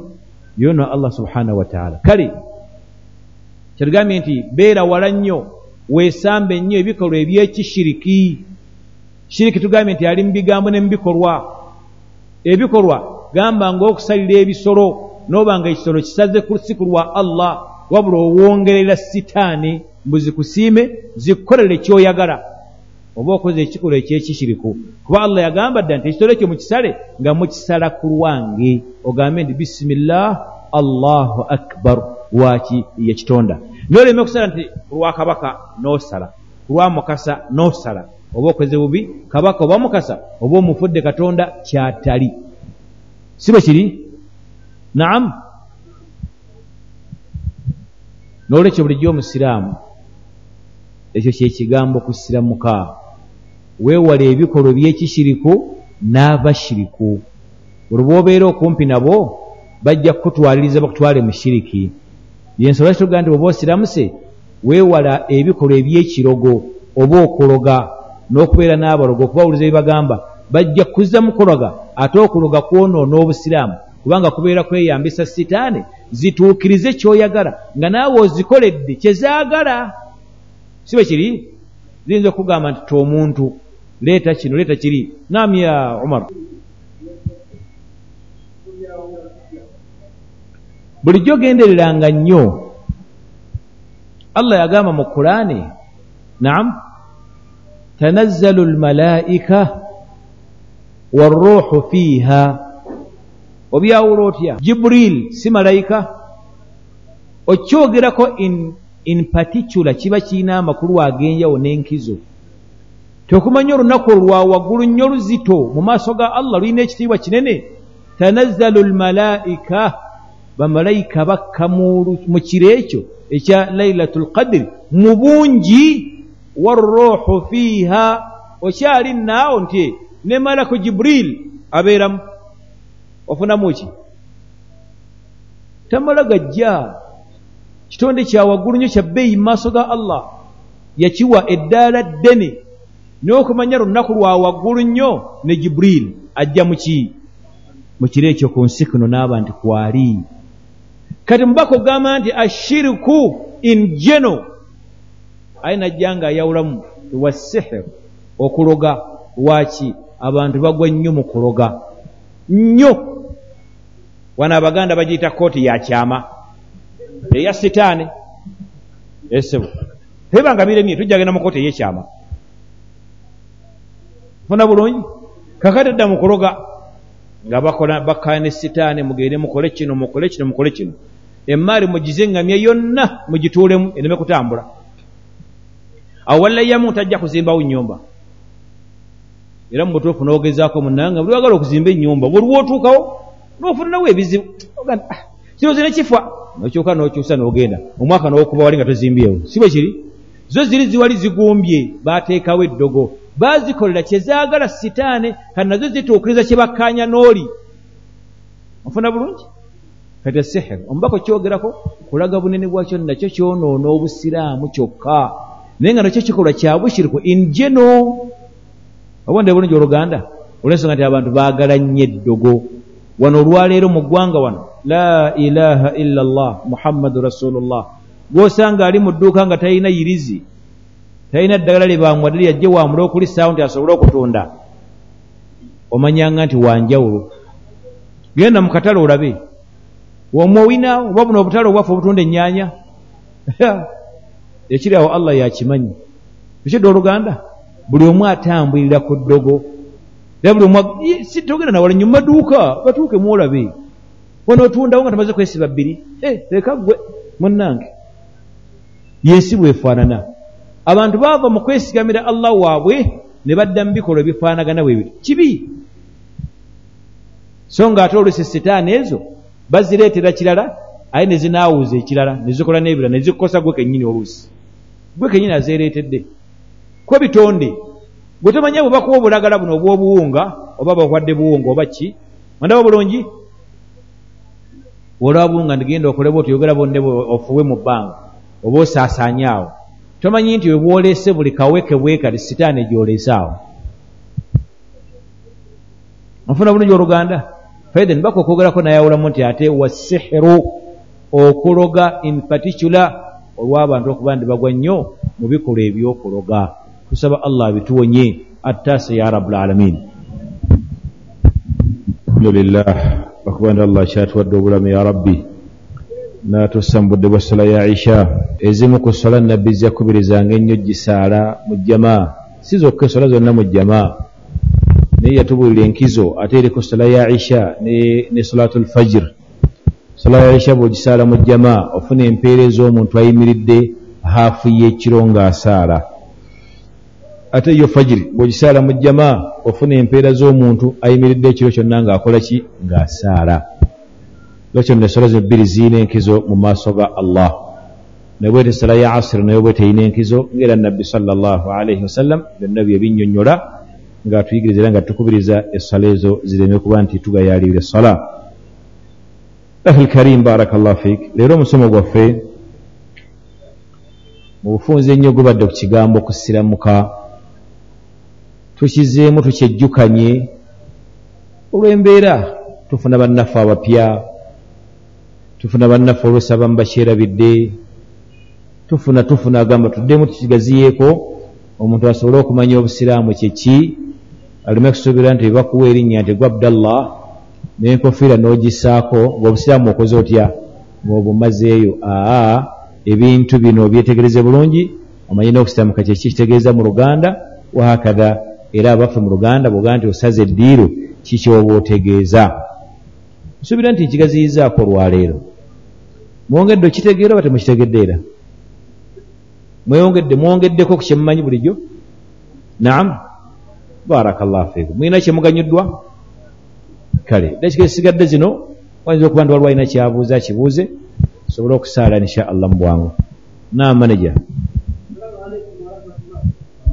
Yono allah subhanahu wataala kale kyatugambye nti beera wala nnyo weesambe nnyo ebikolwa ebyekishiriki. Shiriki tugambye nti ali mu bigambo ne mu bikolwa. Ebikolwa gamba ngaokusalira ebisolo n'oba nga ekisolo kisaze si ku lwa allah wabula owongerera sitaani mbu zikusiime zikukolere kyoyagala oba okoze ekikolwa ekyekishiriku kuba allah yagamba dda nti ekitolo ekyo mukisale nga mukisala ku lwange. Ogambe nti bisimillah allahu akbar. Waki yekitonda noleme okusala nti lwa kabaka n'osala. Lwa mukasa n'osala. Oba okoze bubi kabaka oba mukasa oba omufudde katonda kyatali. Si bwe kiri? Naamu n'olwekyo bulijjo omusiraamu ekyo kyekigambo kusiramuka weewala ebikolwa byekishiriku n'abashiriku olwo bwobeera okumpi nabo bajja kukutwaliriza bakutwale mu shiriki. Yensobola kituga nti oba osiramuse weewala ebikolwa ebyekirogo oba okuloga n'okubeera n'abalogo okubawuliza ebibagamba bajja kuzza mukologa ate okuloga kwonoona obusiraamu kubanga kubeera kweyambisa sitaani zituukirize kyoyagala nga naawe ozikoledde kyezaagala si bwe kiri? Ziyinza okugamba nti ti omuntu leeta kino leeta kiri naam ya umar bulijjo gendereranga nnyo allah yagamba mu qurani naam tanazzalu lmalaika waruuhu fiiha obyawula otya? Jiburil si malayika. Okyogerako in, in particular kiba kirina amakulu agenjawo n'enkizo teokumanya olunaku olwa waggulu nnyo luzito mu maaso ga allah lulina ekitiibwa kinene. Tanazzalu lmalaika bamalayika bakka mu kiro ekyo ekya lailatu lqadiri mu bungi waruuhu fiiha okyali naawo nti ne malaku jiburil abeeramu ofunamu ki? Tamala gajja. Kitonde kya waggulu nnyo kya bbeeyi mu maaso ga allah yakiwa eddaala ddene n'okumanya lunaku lwa waggulu nnyo ne jiburil ajja muki mu kiro ekyo ku nsi kuno n'aba nti kwali kati mubaka ogamba nti ashiriku in geno aye najja nga ayawulamu wa sihiru okuloga lwaki abantu bagwa nnyo mu kuloga. Nnyo. Wano abaganda bagiyita kooti ya kyama. Eya sitaani. Esebo tebanga miremye tujja genda mu kooti ey'ekyama funa bulungi? Kakati dda mu kuloga nga bakola bakkaa ne sitaani mugende mukole kino mukole kino mukole kino. Emaari mugize eŋŋamye yonna mugituulemu eneme kutambula. Awo walayyamu tajja kuzimbawo nnyumba era mubutuufu n'ogezaako munanga buli wagala okuzimba ennyumba bwe lwootuukawo n'ofunirawo ebizibu kiroozi ne kifa nokyuka n'okyusa n'ogenda omwaka n'okuba wali nga tozimbyewo. Si bwe kiri? Zo ziri ziwali zigumbye baateekawo eddogo baazikolera kyezaagala sitaane kati nazo zituukiriza kye bakkaanya n'oli. Ofuna bulungi? Kati esihiru omubaka okyogerako kulaga bunene bwakyo nakyo kyonoona obusiraamu kyokka. Naye nga nakyo kikolwa kya bushiriku in geno obonde bulungi oluganda? Olwensonga nti abantu baagala nnyo eddogo. Wano olwaleero mu ggwanga wano la ilaha illa llah muhammadu rasulullah. Gwosanga ali mu dduuka nga talina yirizi talina ddagala lye bamwadde yajje wamule okulisaawo nti asobole okutunda. Omanyanga nti wanjawulo genda mu katale olabe. Omwowina oba buno obutale obwaffe obutunda ennyaanya? Ekiri awo allah yakimanyi. Ekidde oluganda buli omu atambulira ku ddogo. Era buli omu togenda nawala nyuma maduuka batuuke mwolabe onootundawo nga tamaze kwesiba bbiri. Leka gwe munnange. Yensi bwefaanana abantu baava mu kwesigamira allah waabwe ne badda mu bikolwa ebifaanagana bwe biri. Kibi? So nga ate olusi sitaani ezo bazireetera kirala aye ne zinaawuuza ekirala ne zikola n'ebirala ne zikukosa gwe kennyini oluusi. Gwe kennyini azeereetedde. Kwe bitonde bwe tomanya bwe bakuwa obulagala buno obw'obuwunga oba bakwadde buwunga oba ki mandaba bulungi olaba buwunga ndigenda okole bwe otuyogera bonne ofuwe mu bbanga oba osaasaanye awo tomanyi nti we bwoleese buli kaweke bwekati sitaani gyoleese awo. Ofuna bulungi oluganda? Faiden baka okwogerako nayawulamu nti ate wasihiru okuloga in particular olw'abantu okuba ndi bagwa nnyo mu bikolwa ebyokuloga tusaba allah bituwonye attaasa ya rabulalamin alhamdulillah okuba nti allah kyatuwadde obulamu ya rabbi natusambudde bwa sala ya isha. Ezimu ku sola nabbi zakubirizanga ennyo gisaala mu jamaa si zokka esola zonna mu jamaa naye yatubuulira enkizo ate eriko sola ya isha ne, solatu lfajiri sola ya isha bw'ogisaala mu jamaa ofuna empeera ez'omuntu ayimiridde haafu y'ekiro ng'asaala. Ate yo fajiri bw'ogisaala mu jamaa ofuna empeera z'omuntu ayimiridde ekiro kyonna ng'akola ki? Ng'asaala lwekyo nesola zino bbiri ziyina enkizo mu maaso ga allah. Naye bwete esala ya asiri naye bwete eyina enkizo ngaera nabbi salllahu alaihi wasallam byonna bye binnyonnyola ng'atuyigiriza era nga tukubiriza essala ezo zireme kuba nti tugayaalirira essala ahil karim barakallahu fiik leero omusomo gwaffe mu bufunze ennyo gubadde ku kigambo kusiramuka tukizeemu tukyejjukanye. Olw'embeera tufuna bannaffe abapya tufuna bannaffe olwesaba mu bakyerabidde tufuna tufuna agamba tuddemu tukigaziyeeko omuntu asobole okumanya obusiraamu kyeki aleme kusuubira nti bebakuwa erinnya nti gwa abdallah n'enkofiira n'ogisaako ngaobusiraamu okoze otya? Ngaobumazeeyo aa ebintu bino byetegereze bulungi omanye n'okusiramuka kyeki kitegeeza mu luganda? Wahakatha era abaffe mu luganda bwogaa nti osaza eddiiro kikyoba otegeeza nsuubira nti nkigaziyizaako olwaleero mwongedde okitegeera oba temukitegedde era? Mweyongedde mwongeddeko ku kyemumanyi bulijjo? Naam. Barakallahu fiikum. Mulina kyemuganyuddwa kale dakika esigadde zino wayinza okuba nti waliwo alina kyabuuza kibuuze sobole okusaala insha allah mu bwangu. Naam maneja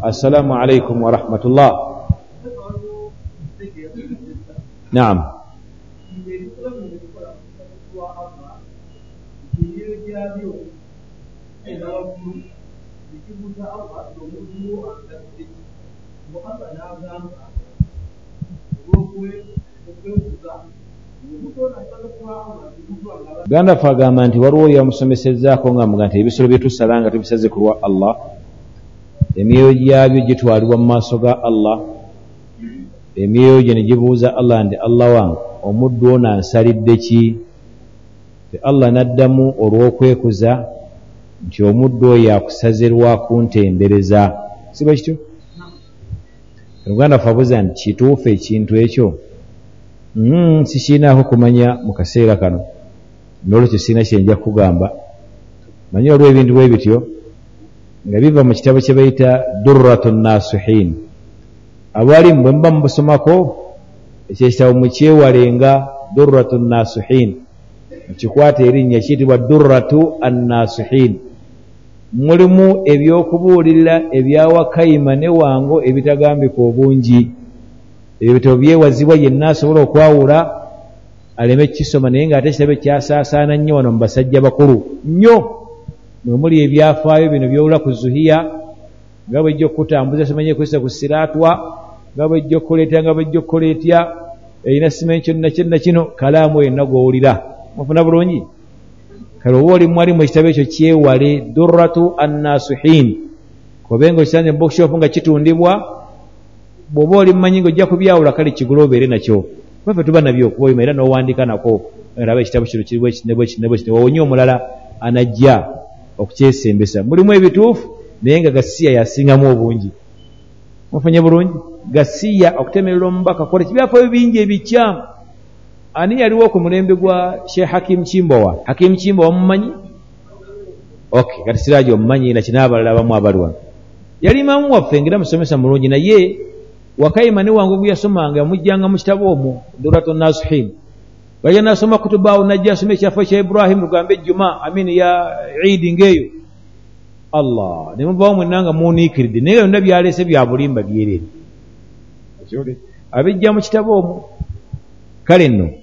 assalaamu alaikum warahmatullah naam ganda fe agamba nti waliwo yamusomesezaako nga muga nti ebisolo byetusala nga tubisaze ku lwa allah emyoyo gyabyo gitwalibwa mu maaso ga allah emyoyo gye ne gibuuza allah nti allah wange omuddu ono ansalidde ki ti allah n'addamu olw'okwekuza nti omuddu oyo akusazirwa kuntendereza siba kityo? Oluganda fe abuuza nti kituufu ekintu ekyo? Mm, sikiinaako kumanya mu kaseera kano nolwekyo sirina kyenja kugamba. Manye olw ebintu bwe bityo? Nga biva mu kitabo kye bayita durratu nasihin. Abalimu bwe muba mubusomako ekyo ekitabo mukyewalenga durratu nasihin mukikwata erinnya kiyitibwa durratu annasihin. Mulimu ebyokubuulirira ebyawakayima ne wango ebitagambika obungi. Ebyo bitabo byewazibwa yenna asobola okwawula aleme kukisoma naye ngaate ekitabo ekyasaasaana nnyo wano mu basajja bakulu. Nnyo! Mwe muli ebyafaayo bino byowula ku zuhiya nga bwejja okutambuza simanye kwesa ku siraatwa nga bwejja okukola etya nga bwejja okukola etya erina simanyi kyonna kyonna kino kalaamu yenna gwowulira mufuna bulungi? Kale oba oli mwali mu ekitabo ekyo kyewale durratu annasuhin. Kobenga okisanze mubokshop nga kitundibwa bw'oba oli mumanyi nga ojja kubyawula kale kigula obeere nakyo. Bafe tuba nabyo okuba oyima era n'owandiika nako raba ekitabo kino kiri bwekinebwekino wawonye omulala anajja okukyesembesa. Mulimu ebituufu naye nga gasiya yasingamu obungi. Mufunye bulungi? Gasiya okutemerera omubaka kola kibyafaayo bingi ebikyamu ani yaliwo ku mulembe gwa sheikh hakim kimbowa hakim kimbowa mumanyi ok kati siraji omumanyi nakinabalala abamu abali wano. Yali imamu waffe ngera musomesa mulungi naye wakayima ne wange guyasomanga mujjanga mu kitabo omwo duratu nasuhin bajja nasoma kutubaawo najja asoma ekyafo kya ibrahimu lugambe ejjuma amini ya idi ngaeyo allah ne muvaawo mwenna nga muniikiridde naye byonna byaleese bya bulimba byerere. Abijja mu kitabo omwo. Kale nno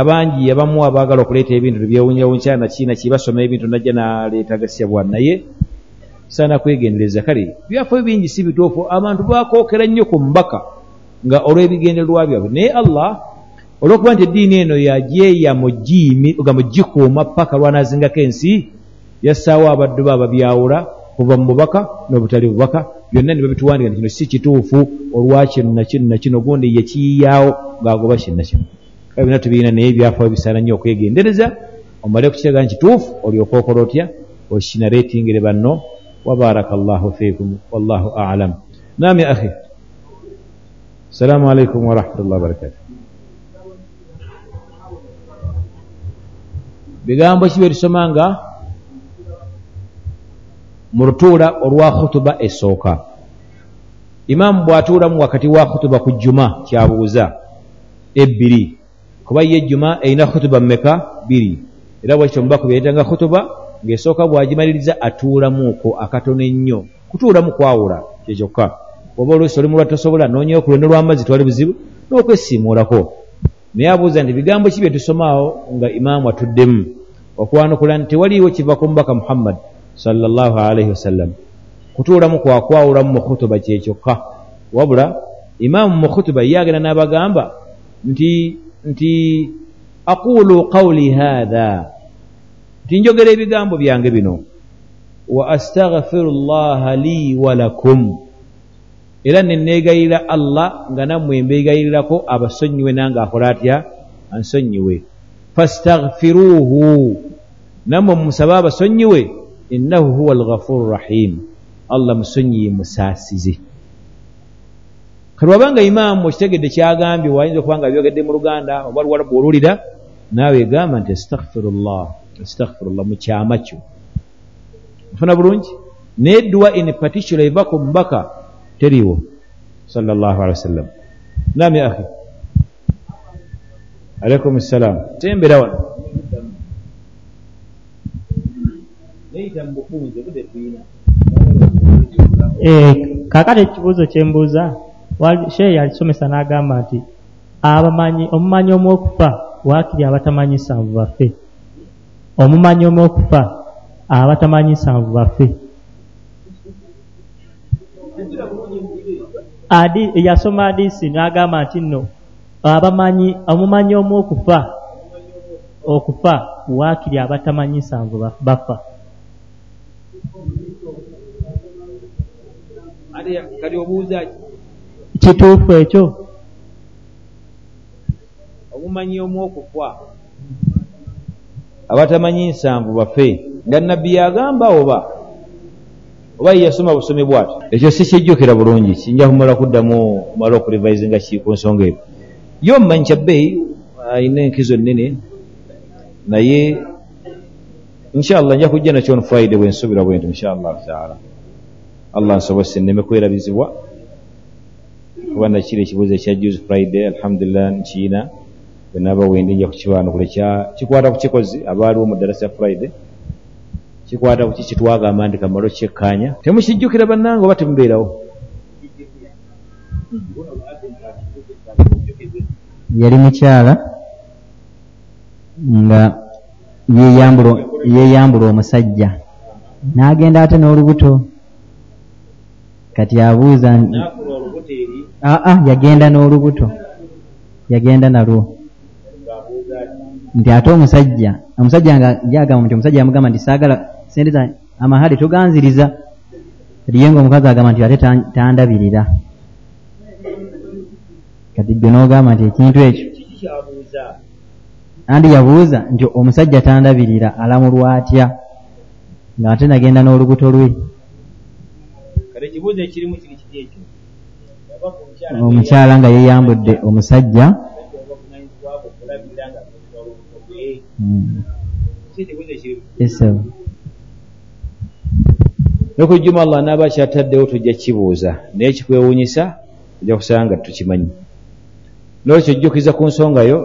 abangi abamu abaagala okuleeta ebintu tebyewunyawunya nakiina kibasoma ebintu najja naleeta gasya naye saana kwegendereza kale byafaayo bingi si bituufu abantu bakookera nnyo ku mbaka nga olw'ebigendererwa byabwe. Naye allah olw'okuba nti eddiini eno yajeeya mugikuuma paka lwanazingako ensi yassaawo abaddu be ababyawula kuva mu bubaka n'obutali bubaka. Byonna ne babituwandika nti kino si kituufu olwakino nakino nakino gundi yekiyiyawo ng'agoba kino era byonna tubirina naye ebyafayo bisaana nnyo okwegendereza omale kukiraga nkituufu olyoka okola otya? Okinaratingire banno. Wabaraka llahu fikum wallahu alam. Naam ya akhi. Assalamu alaikum warahmatullahi wabarakatu bigambo ki byetusoma nga? Mu lutuula olwa khutuba esooka. Imaamu bw'atuulamu wakati wa khutuba ku jjuma kyabuuza ebbiri kuba ye ejjuma erina khutuba mmeka? Bbiri era bwekityo mubaku byayitanga khutuba ng'esooka bw'agimaliriza atuulamuuko akatono ennyo. Kutuulamu kwawula kyekyokka oba oluusi oli mulwa tosobola noonyewo ku lwendo lw'amazzi twali buzibu n'okwesiimuulako naye abuuza nti bigambo ki bye tusomaawo nga imaamu atuddemu? Okwanukula nti tewaliiwo kiva ku mubaka muhammad sallallahu alaihi wasallam kutuulamu kwakwawulamu mu khutuba kyekyokka wabula imaamu mu khutuba ye agenda n'abagamba nti nti aqulu qawli haatha nti njogera ebigambo byange bino. Wa astaghfiru llaha li walakum era neneegayirira allah nga nammwe mbeegayirirako abasonyiwe nange akola atya? Ansonyiwe. Fastaghfiruuhu. Nammwe mumusabe abasonyiwe? Innahu huwa alghafuru rahim. Allah musonyiye musaasize kati wabanga imaamu okitegedde kyagambye wayinza okuba nga byogedde mu luganda oba luwala bwolulira naawe egamba nti astaghfiru llah astaghfirullah mu kyama kyo. Nfuna bulungi? Naye dduwa in particular eva ku mubaka teriiwo. Sallallahu alihi wasallam nam ya akhi. Alaikum ssalam tembera wano. Kakati ekibuuzo kyembuuza sheeyi yalisomesa n'agamba nti abamanyi omumanyi omwokufa waakiri abatamanyi sanvu baffe. Omumanyi omwokufa abatamanyi sanvu baffe. Yasoma adiisi n'agamba nti nno abamanyi omumanyi omwokufa okufa waakiri abatamanyi sanvu bafa. Kati obuuza kituufu ekyo? Omumanyi omwokufa abatamanyi nsanvu bafe nga nabbi yagamba oba? Oba yeyasoma busomi bwati ekyo sikijjukira bulungi. Kinja kumala kuddamu mala okulivaizinga ki ku nsonga eyo ye omumanyi kyabbeeyi ayina enkizo nene naye inshallah nja kujja nakyo on friday bwensubira bwento inshallahu taala. Allah nsobose nneme kwerabizibwa kuba nakiri ekibuuzo ekya juice friday alhamdulillah nkiina bwenaaba wendi nja kukibaanukula kikwata ku kikozi abaaliwo mu darasa friday. Kikwata ku kiki twagamba ndi kamalo kyekkaanya temukijjukira bannange oba temubeerawo? Yali mukyala nga yeeyambula omusajja. N'agenda ate n'olubuto. Kati abuuza aa yagenda n'olubuto. Yagenda nalwo. Nti ate omusajja omusajja nga yagamba nti omusajja yamugamba nti saagala sente za amahale toganziriza. Riye nga omukazi agamba nti ate tan- tandabirira. Kati gwe n'ogamba nti ekintu ekyo. Andi yabuuza nti omusajja tandabirira alamulwa atya ng'ate nagenda n'olubuto lwe. Kale ekibuuzo ekirimu kiri kiti ekyo omukyala nga yeyambudde omusajja. Nga Mm. ku jjuma allah naaba kyataddewo tujja kibuuza naye kikwewuunyisa ojja kusanga nga tukimanyi. Nolwekyo ojjukiza ku nsonga yo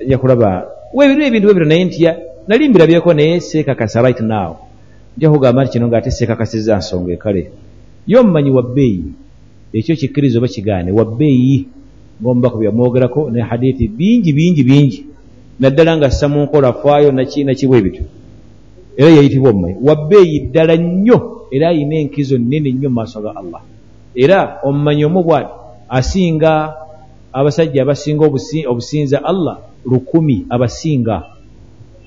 ojja kulaba weebiro ebintu webiro naye ntya? Nali mbirabyeko naye seekakasa right now. Nja kugamba nti kino ng'ate seekakasizza nsonga ekale. Ye omumanyi wa bbeeyi ekyo kikkiriza oba kigaane? Wa bbeeyi ng'omubaka bye yamwogerako ne hadithi bingi bingi bingi. Naddala nga ssa mu nkola faayo naki nakibwe bityo. Era yayitibwa omumanyi wa bbeeyi ddala nnyo era ayina enkizo nnene nnyo mu maaso ga allah. Era omumanyi omu bwati asinga abasajja abasinga obusi- obusinza allah lukumi abasinga.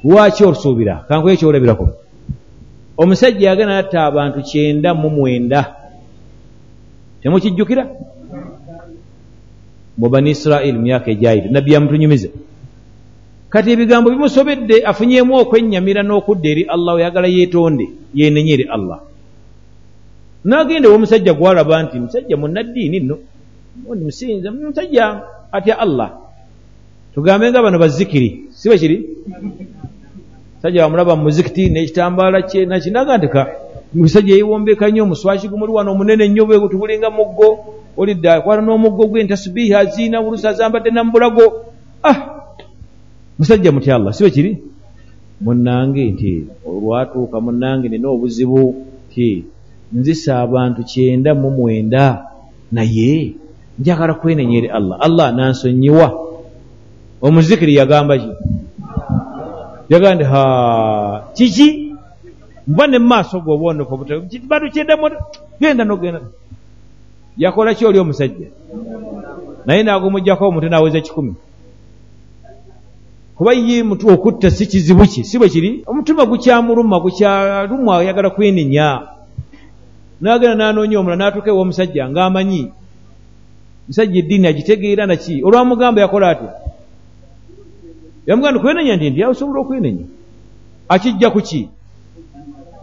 Lwaki olusuubira kankuye kyolabirako omusajja yagenda natta abantu kyenda mu mwenda temukijjukira? Mu bani isirairi mu myaka egyayita nabbi yamutunyumiza kati ebigambo bimusobedde afunyemu okwennyamira n'okudda eri allah oyagala yeetonde yenenye eri allah. N'agenda ew'omusajja gwalaba nti musajja munnaddiini nno? Oni musinza musajja atya allah? Tugambe nga bano bazikiri si bwe kiri musajja wamulaba mu muzikiti n'ekitambaala kye nakinaga nti ka musajja yeewombeka nnyo omuswaki gumuli wano omunene nnyo bwe tubulinga muggo olidde akwata n'omuggo gwe ntasubiihi aziina bulusi azambadde namubulago ah! Musajja mutya allah si bwe kiri? Munnange nti olwatuuka munnange nina obuzibu ti nzisa abantu kyenda mu mwenda naye njagala kwenenya eri allah. Allah nansonyiwa. Omuzikiri yagamba ki? Yagamba nti ha kiki nva ne mumaaso ge obwonofu batu kyendamo genda nogenda. Yakola ki oli omusajja? Naye nagumugjako omutwe naweza kikumi. Kuba ye mutu okutta si kizibu ki? Si bwe kiri? Omutima gukyamuluma gukyalumwa ayagala kwenenya nagenda nanoonya omula natuuka ew'omusajja ng'amanyi musajja eddiini agitegeera naki olwamugamba yakola atya? Yamugamba kwenenya nti ndi osobola okwenenya. Akijja ku ki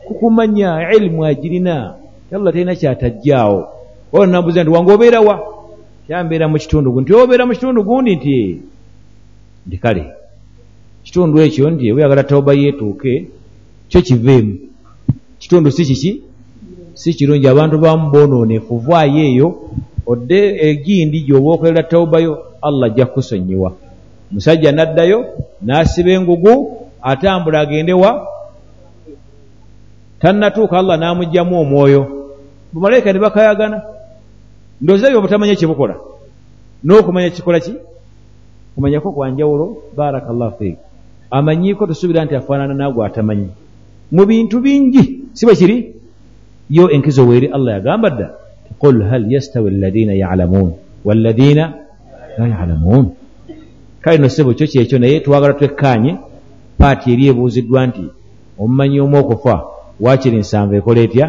kukumanya ilimu agirina allah talina kyatajjaawo ola nambuza nti wange obeera wa? Kyambeera mu kitundu gundi. Nti obeera mu kitundu gundi nti nti kale kitundu ekyo nti weyagala tawuba yeetuuke kyo kiveemu. Kitundu si kiki? Si kirungi abantu bamu boonoonefu vaayo eyo odde egindi gyoba okolera tawubayo allah ajja kukusonyiwa. Musajja n'addayo n'asiba engugu atambula agende wa tannatuuka allah n'amugjamu omwoyo. Bamalayika ne bakayagana ndowooza byo butamanya kyebukola n'okumanya kikola ki? Kumanyako kwanjawulo barakallahu fiik. Amanyiiko tusuubira nti afaanana naagwe atamanyi. Mu bintu bingi si bwe kiri? Yo enkizo weeri allah yagamba dda qul hal yastawi alladina yalamuun walladina la yalamuun. Kale no sebo kyo kyekyo naye twagala twekkaanye paati eri ebuuziddwa nti omumanyi omu okufa waakiri nsanvu ekola etya?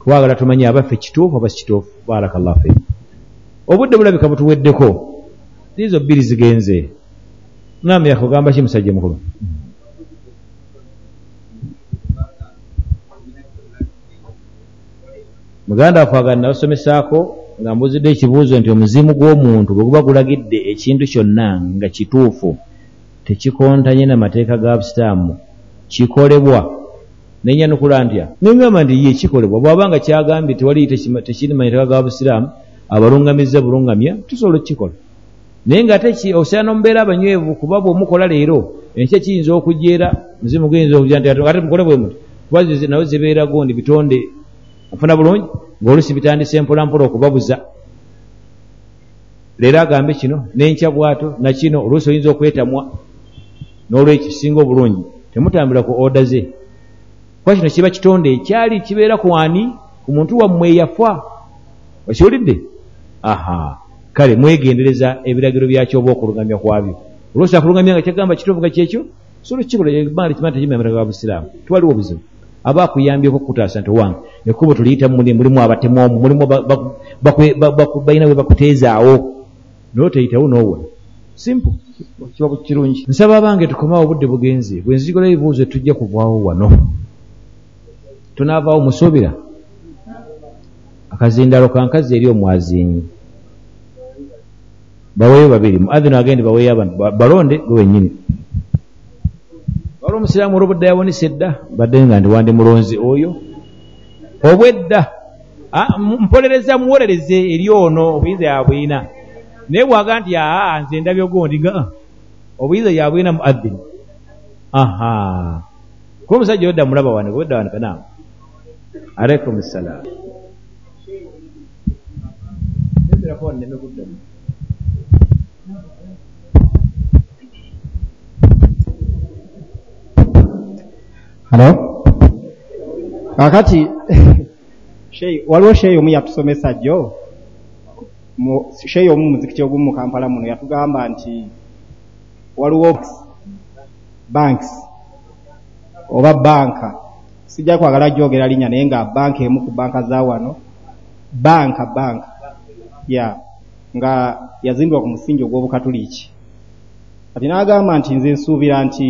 Twagala tumanye abaffe kituufu oba sikituufu barakallahu fiik. Obudde bulabika butuweddeko? Ziizo bbiri zigenze. Nambi yakugamba ki musajja mukulu? Muganda waffe agala nabasomesaako nga mbuzidde ekibuuzo nti omuzimu gw'omuntu bwe guba gulagidde ekintu kyonna nga kituufu tekikontanye n'amateeka ga busitaamu kikolebwa nenyanukula ntya neŋgamba nti ye kikolebwa. Bw'aba nga kyagambye tewali tekiri mateeka ga busiraamu abalungamizza bulungamya tusobola okukikola. Naye nga ate osaana omubeera abanywevu kuba bw'omukola leero enkya kiyinza okujeera muzimu guyinza okugira nti ate mukole bwe muti kuba nawe zibeera gundi bitonde nfuna bulungi ng'olusi bitandise mpolampola okubabuza. Leero agambe kino n'enkya bwato nakino oluusi oyinza okwetamwa n'olwekyo kisinga obulungi. Temutambula ku oda ze kuba kino kiba kitonde ekyali kibeera ku ani? Ku muntu wammwe eyafa. Okiwulidde? Aha. Kale mwegendereza ebiragiro byakyo oba okulungamya kwabyo. Olwosi akulungamya nga kyagamba kituufu nga kyekyo sobola kikola ebbanga tekimana tekimemeraga wa busiraamu. Tiwaliwo buzibu aba akuyambyeko okukutaasa nti owange ekkubo tuliyitamu muli mulimu abatemu omu mulimu balina bwe bakuteezaawo. Naye oteyitawo n'owona simple. Kiba kirungi. Nsaba abange tukomawo obudde bugenze. Bwe nzigula ebibuuzo tujja kuvaawo wano tunaavaawo musuubira akazindalo kankazi eri omwazinyi baweeyo babiri. Muadhino agende baweeyo abantu. Ba- balonde gwe wenyini wali omusiraamu olwobudde yawonisa edda badde nga ndi wandi mulonzi oyo. Obwedda mpolereza muwolereze eri ono obuyinza yabwina naye bwaga nti aa nze ndabye ogondi nga "Ah, obuyinza yabwina mu adhini aha. Kuba omusajja odda mulaba wane obwedda wane kanaamu alaikum salaam halo kakati waliwo sheyi omu yatusomesa jjo? Sheyi omu muzikiti ogumu mu kampala muno yatugamba nti waliwo banks oba banka sijja kwagala gyogera linnya naye nga banka emu ku banka za wano. Banka banka. Ya nga yazimbibwa ku musingi ogw'obukatuliki kati n'agamba nti nze nsuubira nti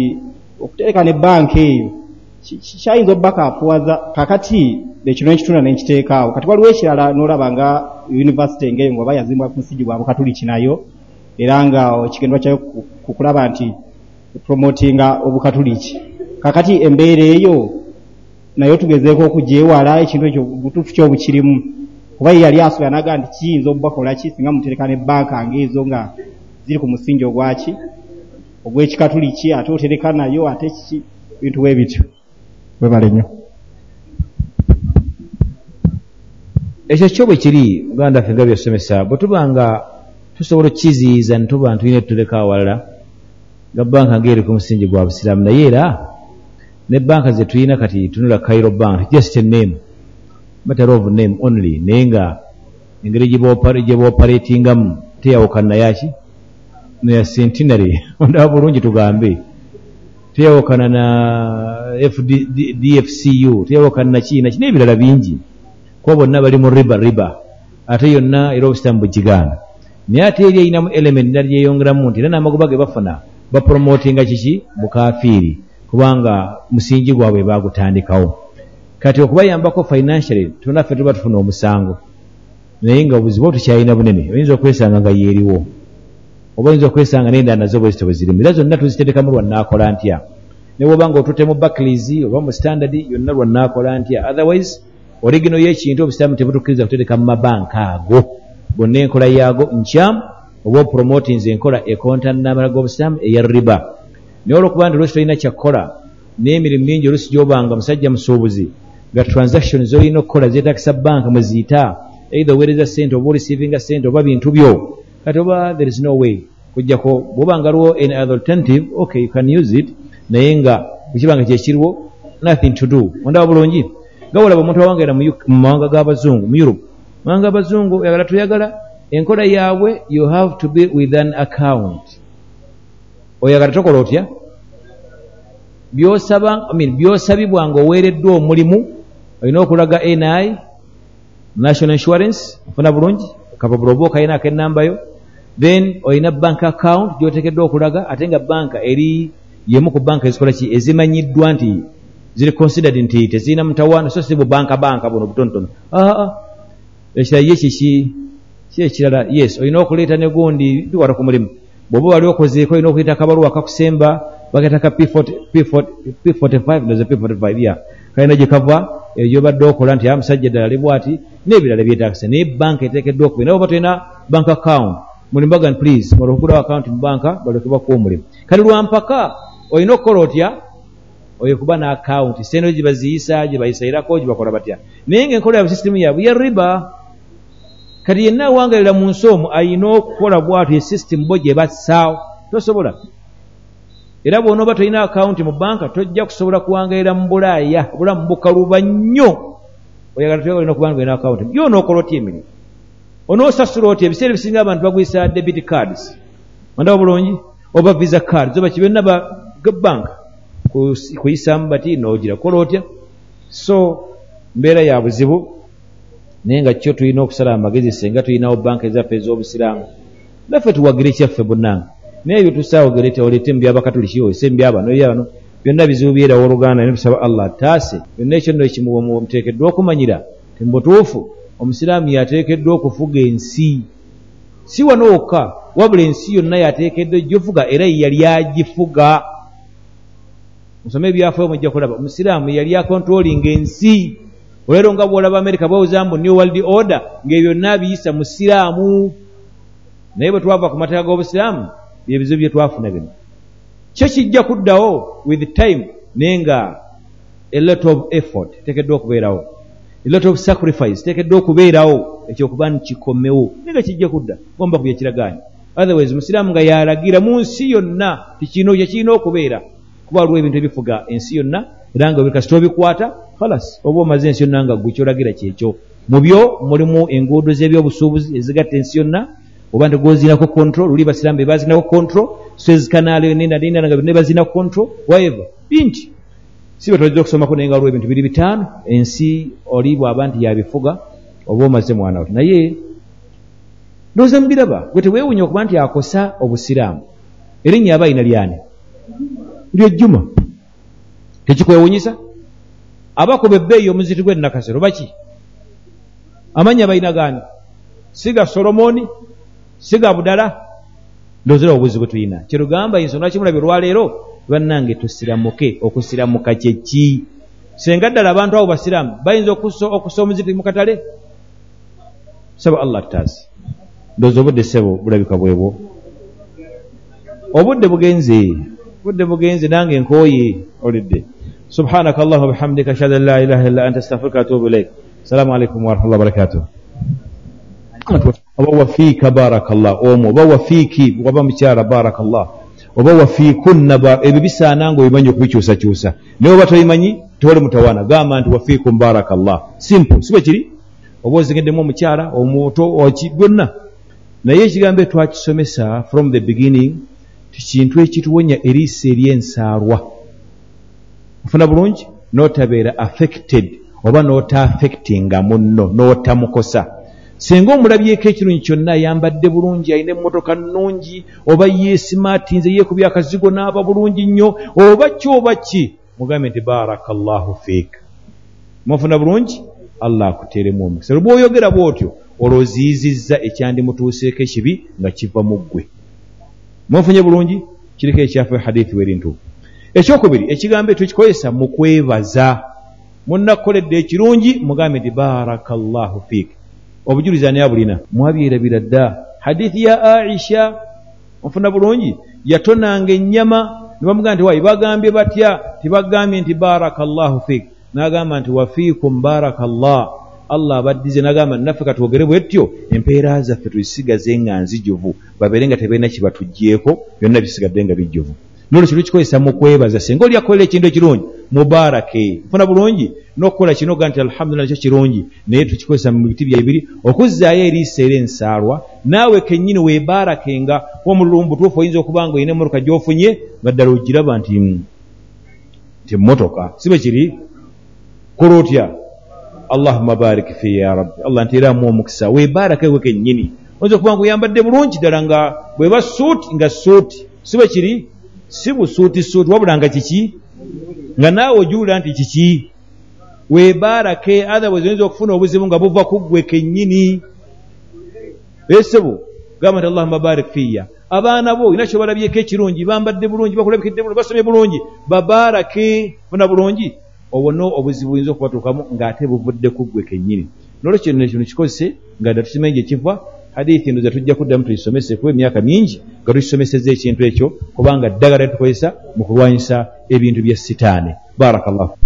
okuteeka ne banka eyo kyayinza obba kafuwaza kakati ekino nekitunda nenkiteekaawo kati waliwo ekirala n'olaba nga univesity ngaeyo ngaoba yazimbwa ku musingi gwa bukatuliki nayo era nga ekigendwa kyayo ku kulaba nti promotinga obukatuliki kakati embeera eyo nayo tugezeeko okugyewala ekintu ekyo butuufu kyobukirimu. Kuba ye yali asobola naga nti kiyinza obubakola ki? Singa mutereka ne banka ngaezo nga ziri ku musingi ogwaki ogw'ekikatuliki ate otereka nayo ate kiki bintu bwe bityo. Webale nnyo. Ekyo kyo bwe kiri uganda ffe nga byosomesa bwe tuba nga tusobola okukiziyiza ne tuba ntulina tutuleka awalala nga banka ngaeri ku musingi gwa busiraamu. Naye era ne banka ze tulina kati tunula cairo bank just a name matter of name only. Naye nga engeri gye booperatingamu teyawukana nayaki neya centenary ondaba bulungi tugambe. Teyawukana na dfcu teyawukana naki naki n'ebirala bingi. Kuba bonna bali mu riba riba. Ate yonna era obusitamu bwekigaana naye ate eri erinamu element nera lyeyongeramu nti era n'amagoba ge bafuna bapromotinga kiki? Bukafiiri kubanga musingi gwabwe bagutandikawo. Kati okubayambako financially tunaffe tuba tufuna omusango. Naye nga obuzibu tukyalina bunene oyinza okwesanga nga yeeriwo. Oba oyinza okwesanga n'endala nazo bwezito bwe zirimu. Era zonna tuziterekamu lwannaakola ntya? Ne bwoba nga otutte mu bakleys oba mu standard yonna lwannaakola ntya? Otherwise origino y'ekintu obusiramu tebutukkiriza kutereka mu mabanka ago. Bonna enkola yaago nkyamu oba opromotinze enkola ekontanamala g'obusiramu eya riba naye olwokuba nti olusi tolina kyakkola n'emirimu mingi olusi gyobanga musajja musuubuzi nga transaction zolina okukola zeetakisa banka mwe ziyita either oweereza sente oba orisiivinga sente oba bintu byo. Kati oba there is no way kujjako bwoba nga aliwo an alternative okay you can use it. Naye nga bwekiba nga kyekiriwo nothing to do. Ondaba bulungi? Nga walaba omuntu awangaira mu mawanga g'abazungu mu europe mawanga g'abazungu oyagala tuyagala enkola yaabwe you have to be with an account oyagala tokola otya? Byosabibwa nga oweereddwa omulimu olina okulaga ni national insurance ofuna bulungi kapapula oba okayina ak'ennambayo then olina bank account gyoteekeddwa okulaga ate nga banka eri yemu ku banka ezikola ki? Ezimanyiddwa nti ziri considered nti tezirina mutawaana so si bubanka banka buno butonotono. Aa ekirala ye kiki ki ekirala? Yes olina okuleeta ne gundi bikwata ku mulimu bw'oba wali okozeeko olina okuyita akabaluwa kakusemba bagata ka P40 P40 P45 ndoze P45 ya kalina gye kava eyo gyobadde okola nti amusajja eddala ali bwati? N'ebirala byetaagisa naye banka eteekeddwa okuba naye oba tolina bank account mulimu baga nti please mala okugulawo account mu banka balekebwa kuwa omulimu. Kati lwampaka olina okukola otya? Oyo kuba na account sente gye baziyisa gye bayisayirako gye bakola batya? Naye ngaenkola yaabwe sisitemu yaabwe ya riba kati yenna awangalira mu nsi omwo ayina okukola bwatyo esisitemu bo gye bassaawo. Tosobola. Era bw'onooba tolina akawunti mu banka tojja kusobola kuwangalira mu bulaaya obulamu bukaluba nnyo. Oyagala tuyagala olina okuba nga olina akawunti byonookola otya emirimu? Onoosasula otya? Ebiseera ebisinga abantu bagwisa debit cards. Ondaba bulungi? Oba visa cards. Oba kibyonna ba bank. Kuyisamu bati noogira kukola otya? So mbeera ya buzibu naye nga kyo tulina okusala amagezi senga tulinawo banka ezaffe ez'obusiraamu. Naffe tuwagire ekyaffe bonnanga naye ebyo tusaawogere teolete mu byabakatuliki oyise mu byabano byabano byonna bizibu byerawo oluganda ne tusaba allah ataase byonna ekyo nno ekimu muteekeddwa okumanyira ti mu butuufu omusiraamu yateekeddwa okufuga ensi. Si wano wokka wabula ensi yonna yateekeddwa egifuga era yeyali agifuga. Musome ebyafaayo mujja kulaba omusiraamu yali akontrolinga ensi olwero nga bwolaba amerika bawuza mbu new world order ngaebyo byonna biyisa mu siraamu naye bwe twava ku mateeka g'obusiraamu byebizibu bye twafuna bino kyo kijja kuddawo with time naye nga a lot of effort teekeddwa okubeerawo. A lot of sacrifice teekeddwa okubeerawo ekyokuba nkikomewo. Naye nga kijja kudda gomba ku byekiragaanya otherwise musiraamu nga yalagira mu nsi yonna tikino kyekirina okubeera. Kuba waliwo ebintu ebifuga ensi yonna era nga kasita obikwata halas oba omaze ensi yonna nga gwe kyolagira kyekyo. Mu byo mulimu enguudo z'ebyobusuubuzi ezigatta ensi yonna oba ntegozinako control luli basiramu bebazinako control swezikanaalo nenadinana nga byonna bazinako control whatever binti si betwajja okusomako naye nga waliwo ebintu biri bitaano ensi oli bwaba nti yabifuga oba omaze mwana we naye ndowooza mubiraba gwe teweewunya okuba nti akosa obusiraamu. Erinnya aba ayina lyani? Lyejjuma tekikwewunyisa? Abakuba ebbeeyi omuziti gw'ennakasero baki? Amanya balina gaani siga solomoni? Siga budala? Ndoozera obuzi bwe tulina. Kyerugamba ensonga kimulabye olwaleero bannange tusiramuke okusiramuka kyeki senga ddala abantu abo basiraamu bayinza okusa omuziti mu katale? Saba allah tutaasi. Ndooza obudde sebo bulabika bwebwo. Obudde bugenze budde bugenze nange nkooye olidde سبحانك اللهم وبحمدك اشهد ان لا اله الا انت استغفرك واتوب اليك السلام عليكم ورحمه الله وبركاته oba wafiika barakallah omu oba wafiiki waba mukyala barakallah oba wafiikunna ebyo bisaana nga obimanyi okubikyusakyusa naye oba tobimanyi tewali mutawaana gamba nti wafiikum barakallah simple si bwe kiri oba ozigeddemu omukyala omuto oki byonna naye ekigambo twakisomesa from the beginning tikintu ekituwonya eriisa eryensaalwa ofuna bulungi n'otabeera affected oba n'otaafectinga munno n'otamukosa singa omulabyeko ekirungi kyonna ayambadde bulungi alina emmotoka nnungi oba yeesimaatinze yeekubya akazigo n'aba bulungi nnyo oba kyoba ki? Mugambe nti barakallahu fiik. Mwafuna bulungi? Allah akuteeremu omukisa. Lwe bw'oyogera bw'otyo olwoziizizza ekyandimutuuseeko ekibi nga kiva mu ggwe mwafunye bulungi? Kiriko ekyafu hadithi weri ntuufu ekyokubiri ekigambo ekyo kikozesa mu kwebaza. Munakukoledde ekirungi mugambe nti barakallahu fiik obujulizi ani abulina? Mwabyerabira dda. Hadithi ya aisha onfuna bulungi? Yatonanga ennyama nibamugamba nti wayi bagambye batya? Tibagambye nti barakallahu fiik nagamba nti wafiikum barakallah allah abaddize nagamba naffe katwogere bwetyo empeera zaffe tuzisigaze nga nzijuvu babeere nga tebalina kibatuggyeko byonna bisigadde nga bijjuvu nolwekyo lukikozesa mu kwebaza singa oli akolera ekintu ekirungi mubarake funa bulungi n'okukola kino ga nti alhamdulillah nakyo kirungi naye tukikozesa mu biti byaibiri okuzzaayo eriisa era ensaalwa naawe kennyini weebarakenga omululu mu butuufu oyinza okuba nga olina emmotoka gy'ofunye nga ddala ogiraba nti nti emmotoka si bwe kiri? Kola otya allahumma barik fi ya rabbi. Allah nteeramu omukisa weebarake we kennyini. Oyinza okuba nga oyambadde bulungi ddala nga bweba suuti nga suuti si bwe kiri? Si busuuti suuti wabula nga kiki? Nga naawe ojuwulira nti kiki? Weebarake otherwise oyinza okufuna obuzibu nga buva ku ggwe kennyini. Esebo gamba nti allahumma barik fiya abaana bo olina kyobalabyeko ekirungi bambadde bulungi bakulabikidde bulungi basomye bulungi. Babarake funa bulungi obwo obuzibu buyinza okubatuukamu ng'ate buvudde ku ggwe kennyini. Nolwekyo no kino kikozese nga dda tukimanyi gye kiva hadithi ndoza tujja kuddamu tuyisomese kuba emyaka mingi nga tukisomeseza ekintu ekyo kubanga ddagala tukozesa mu kulwanyisa ebintu bya sitaani. Barakallahu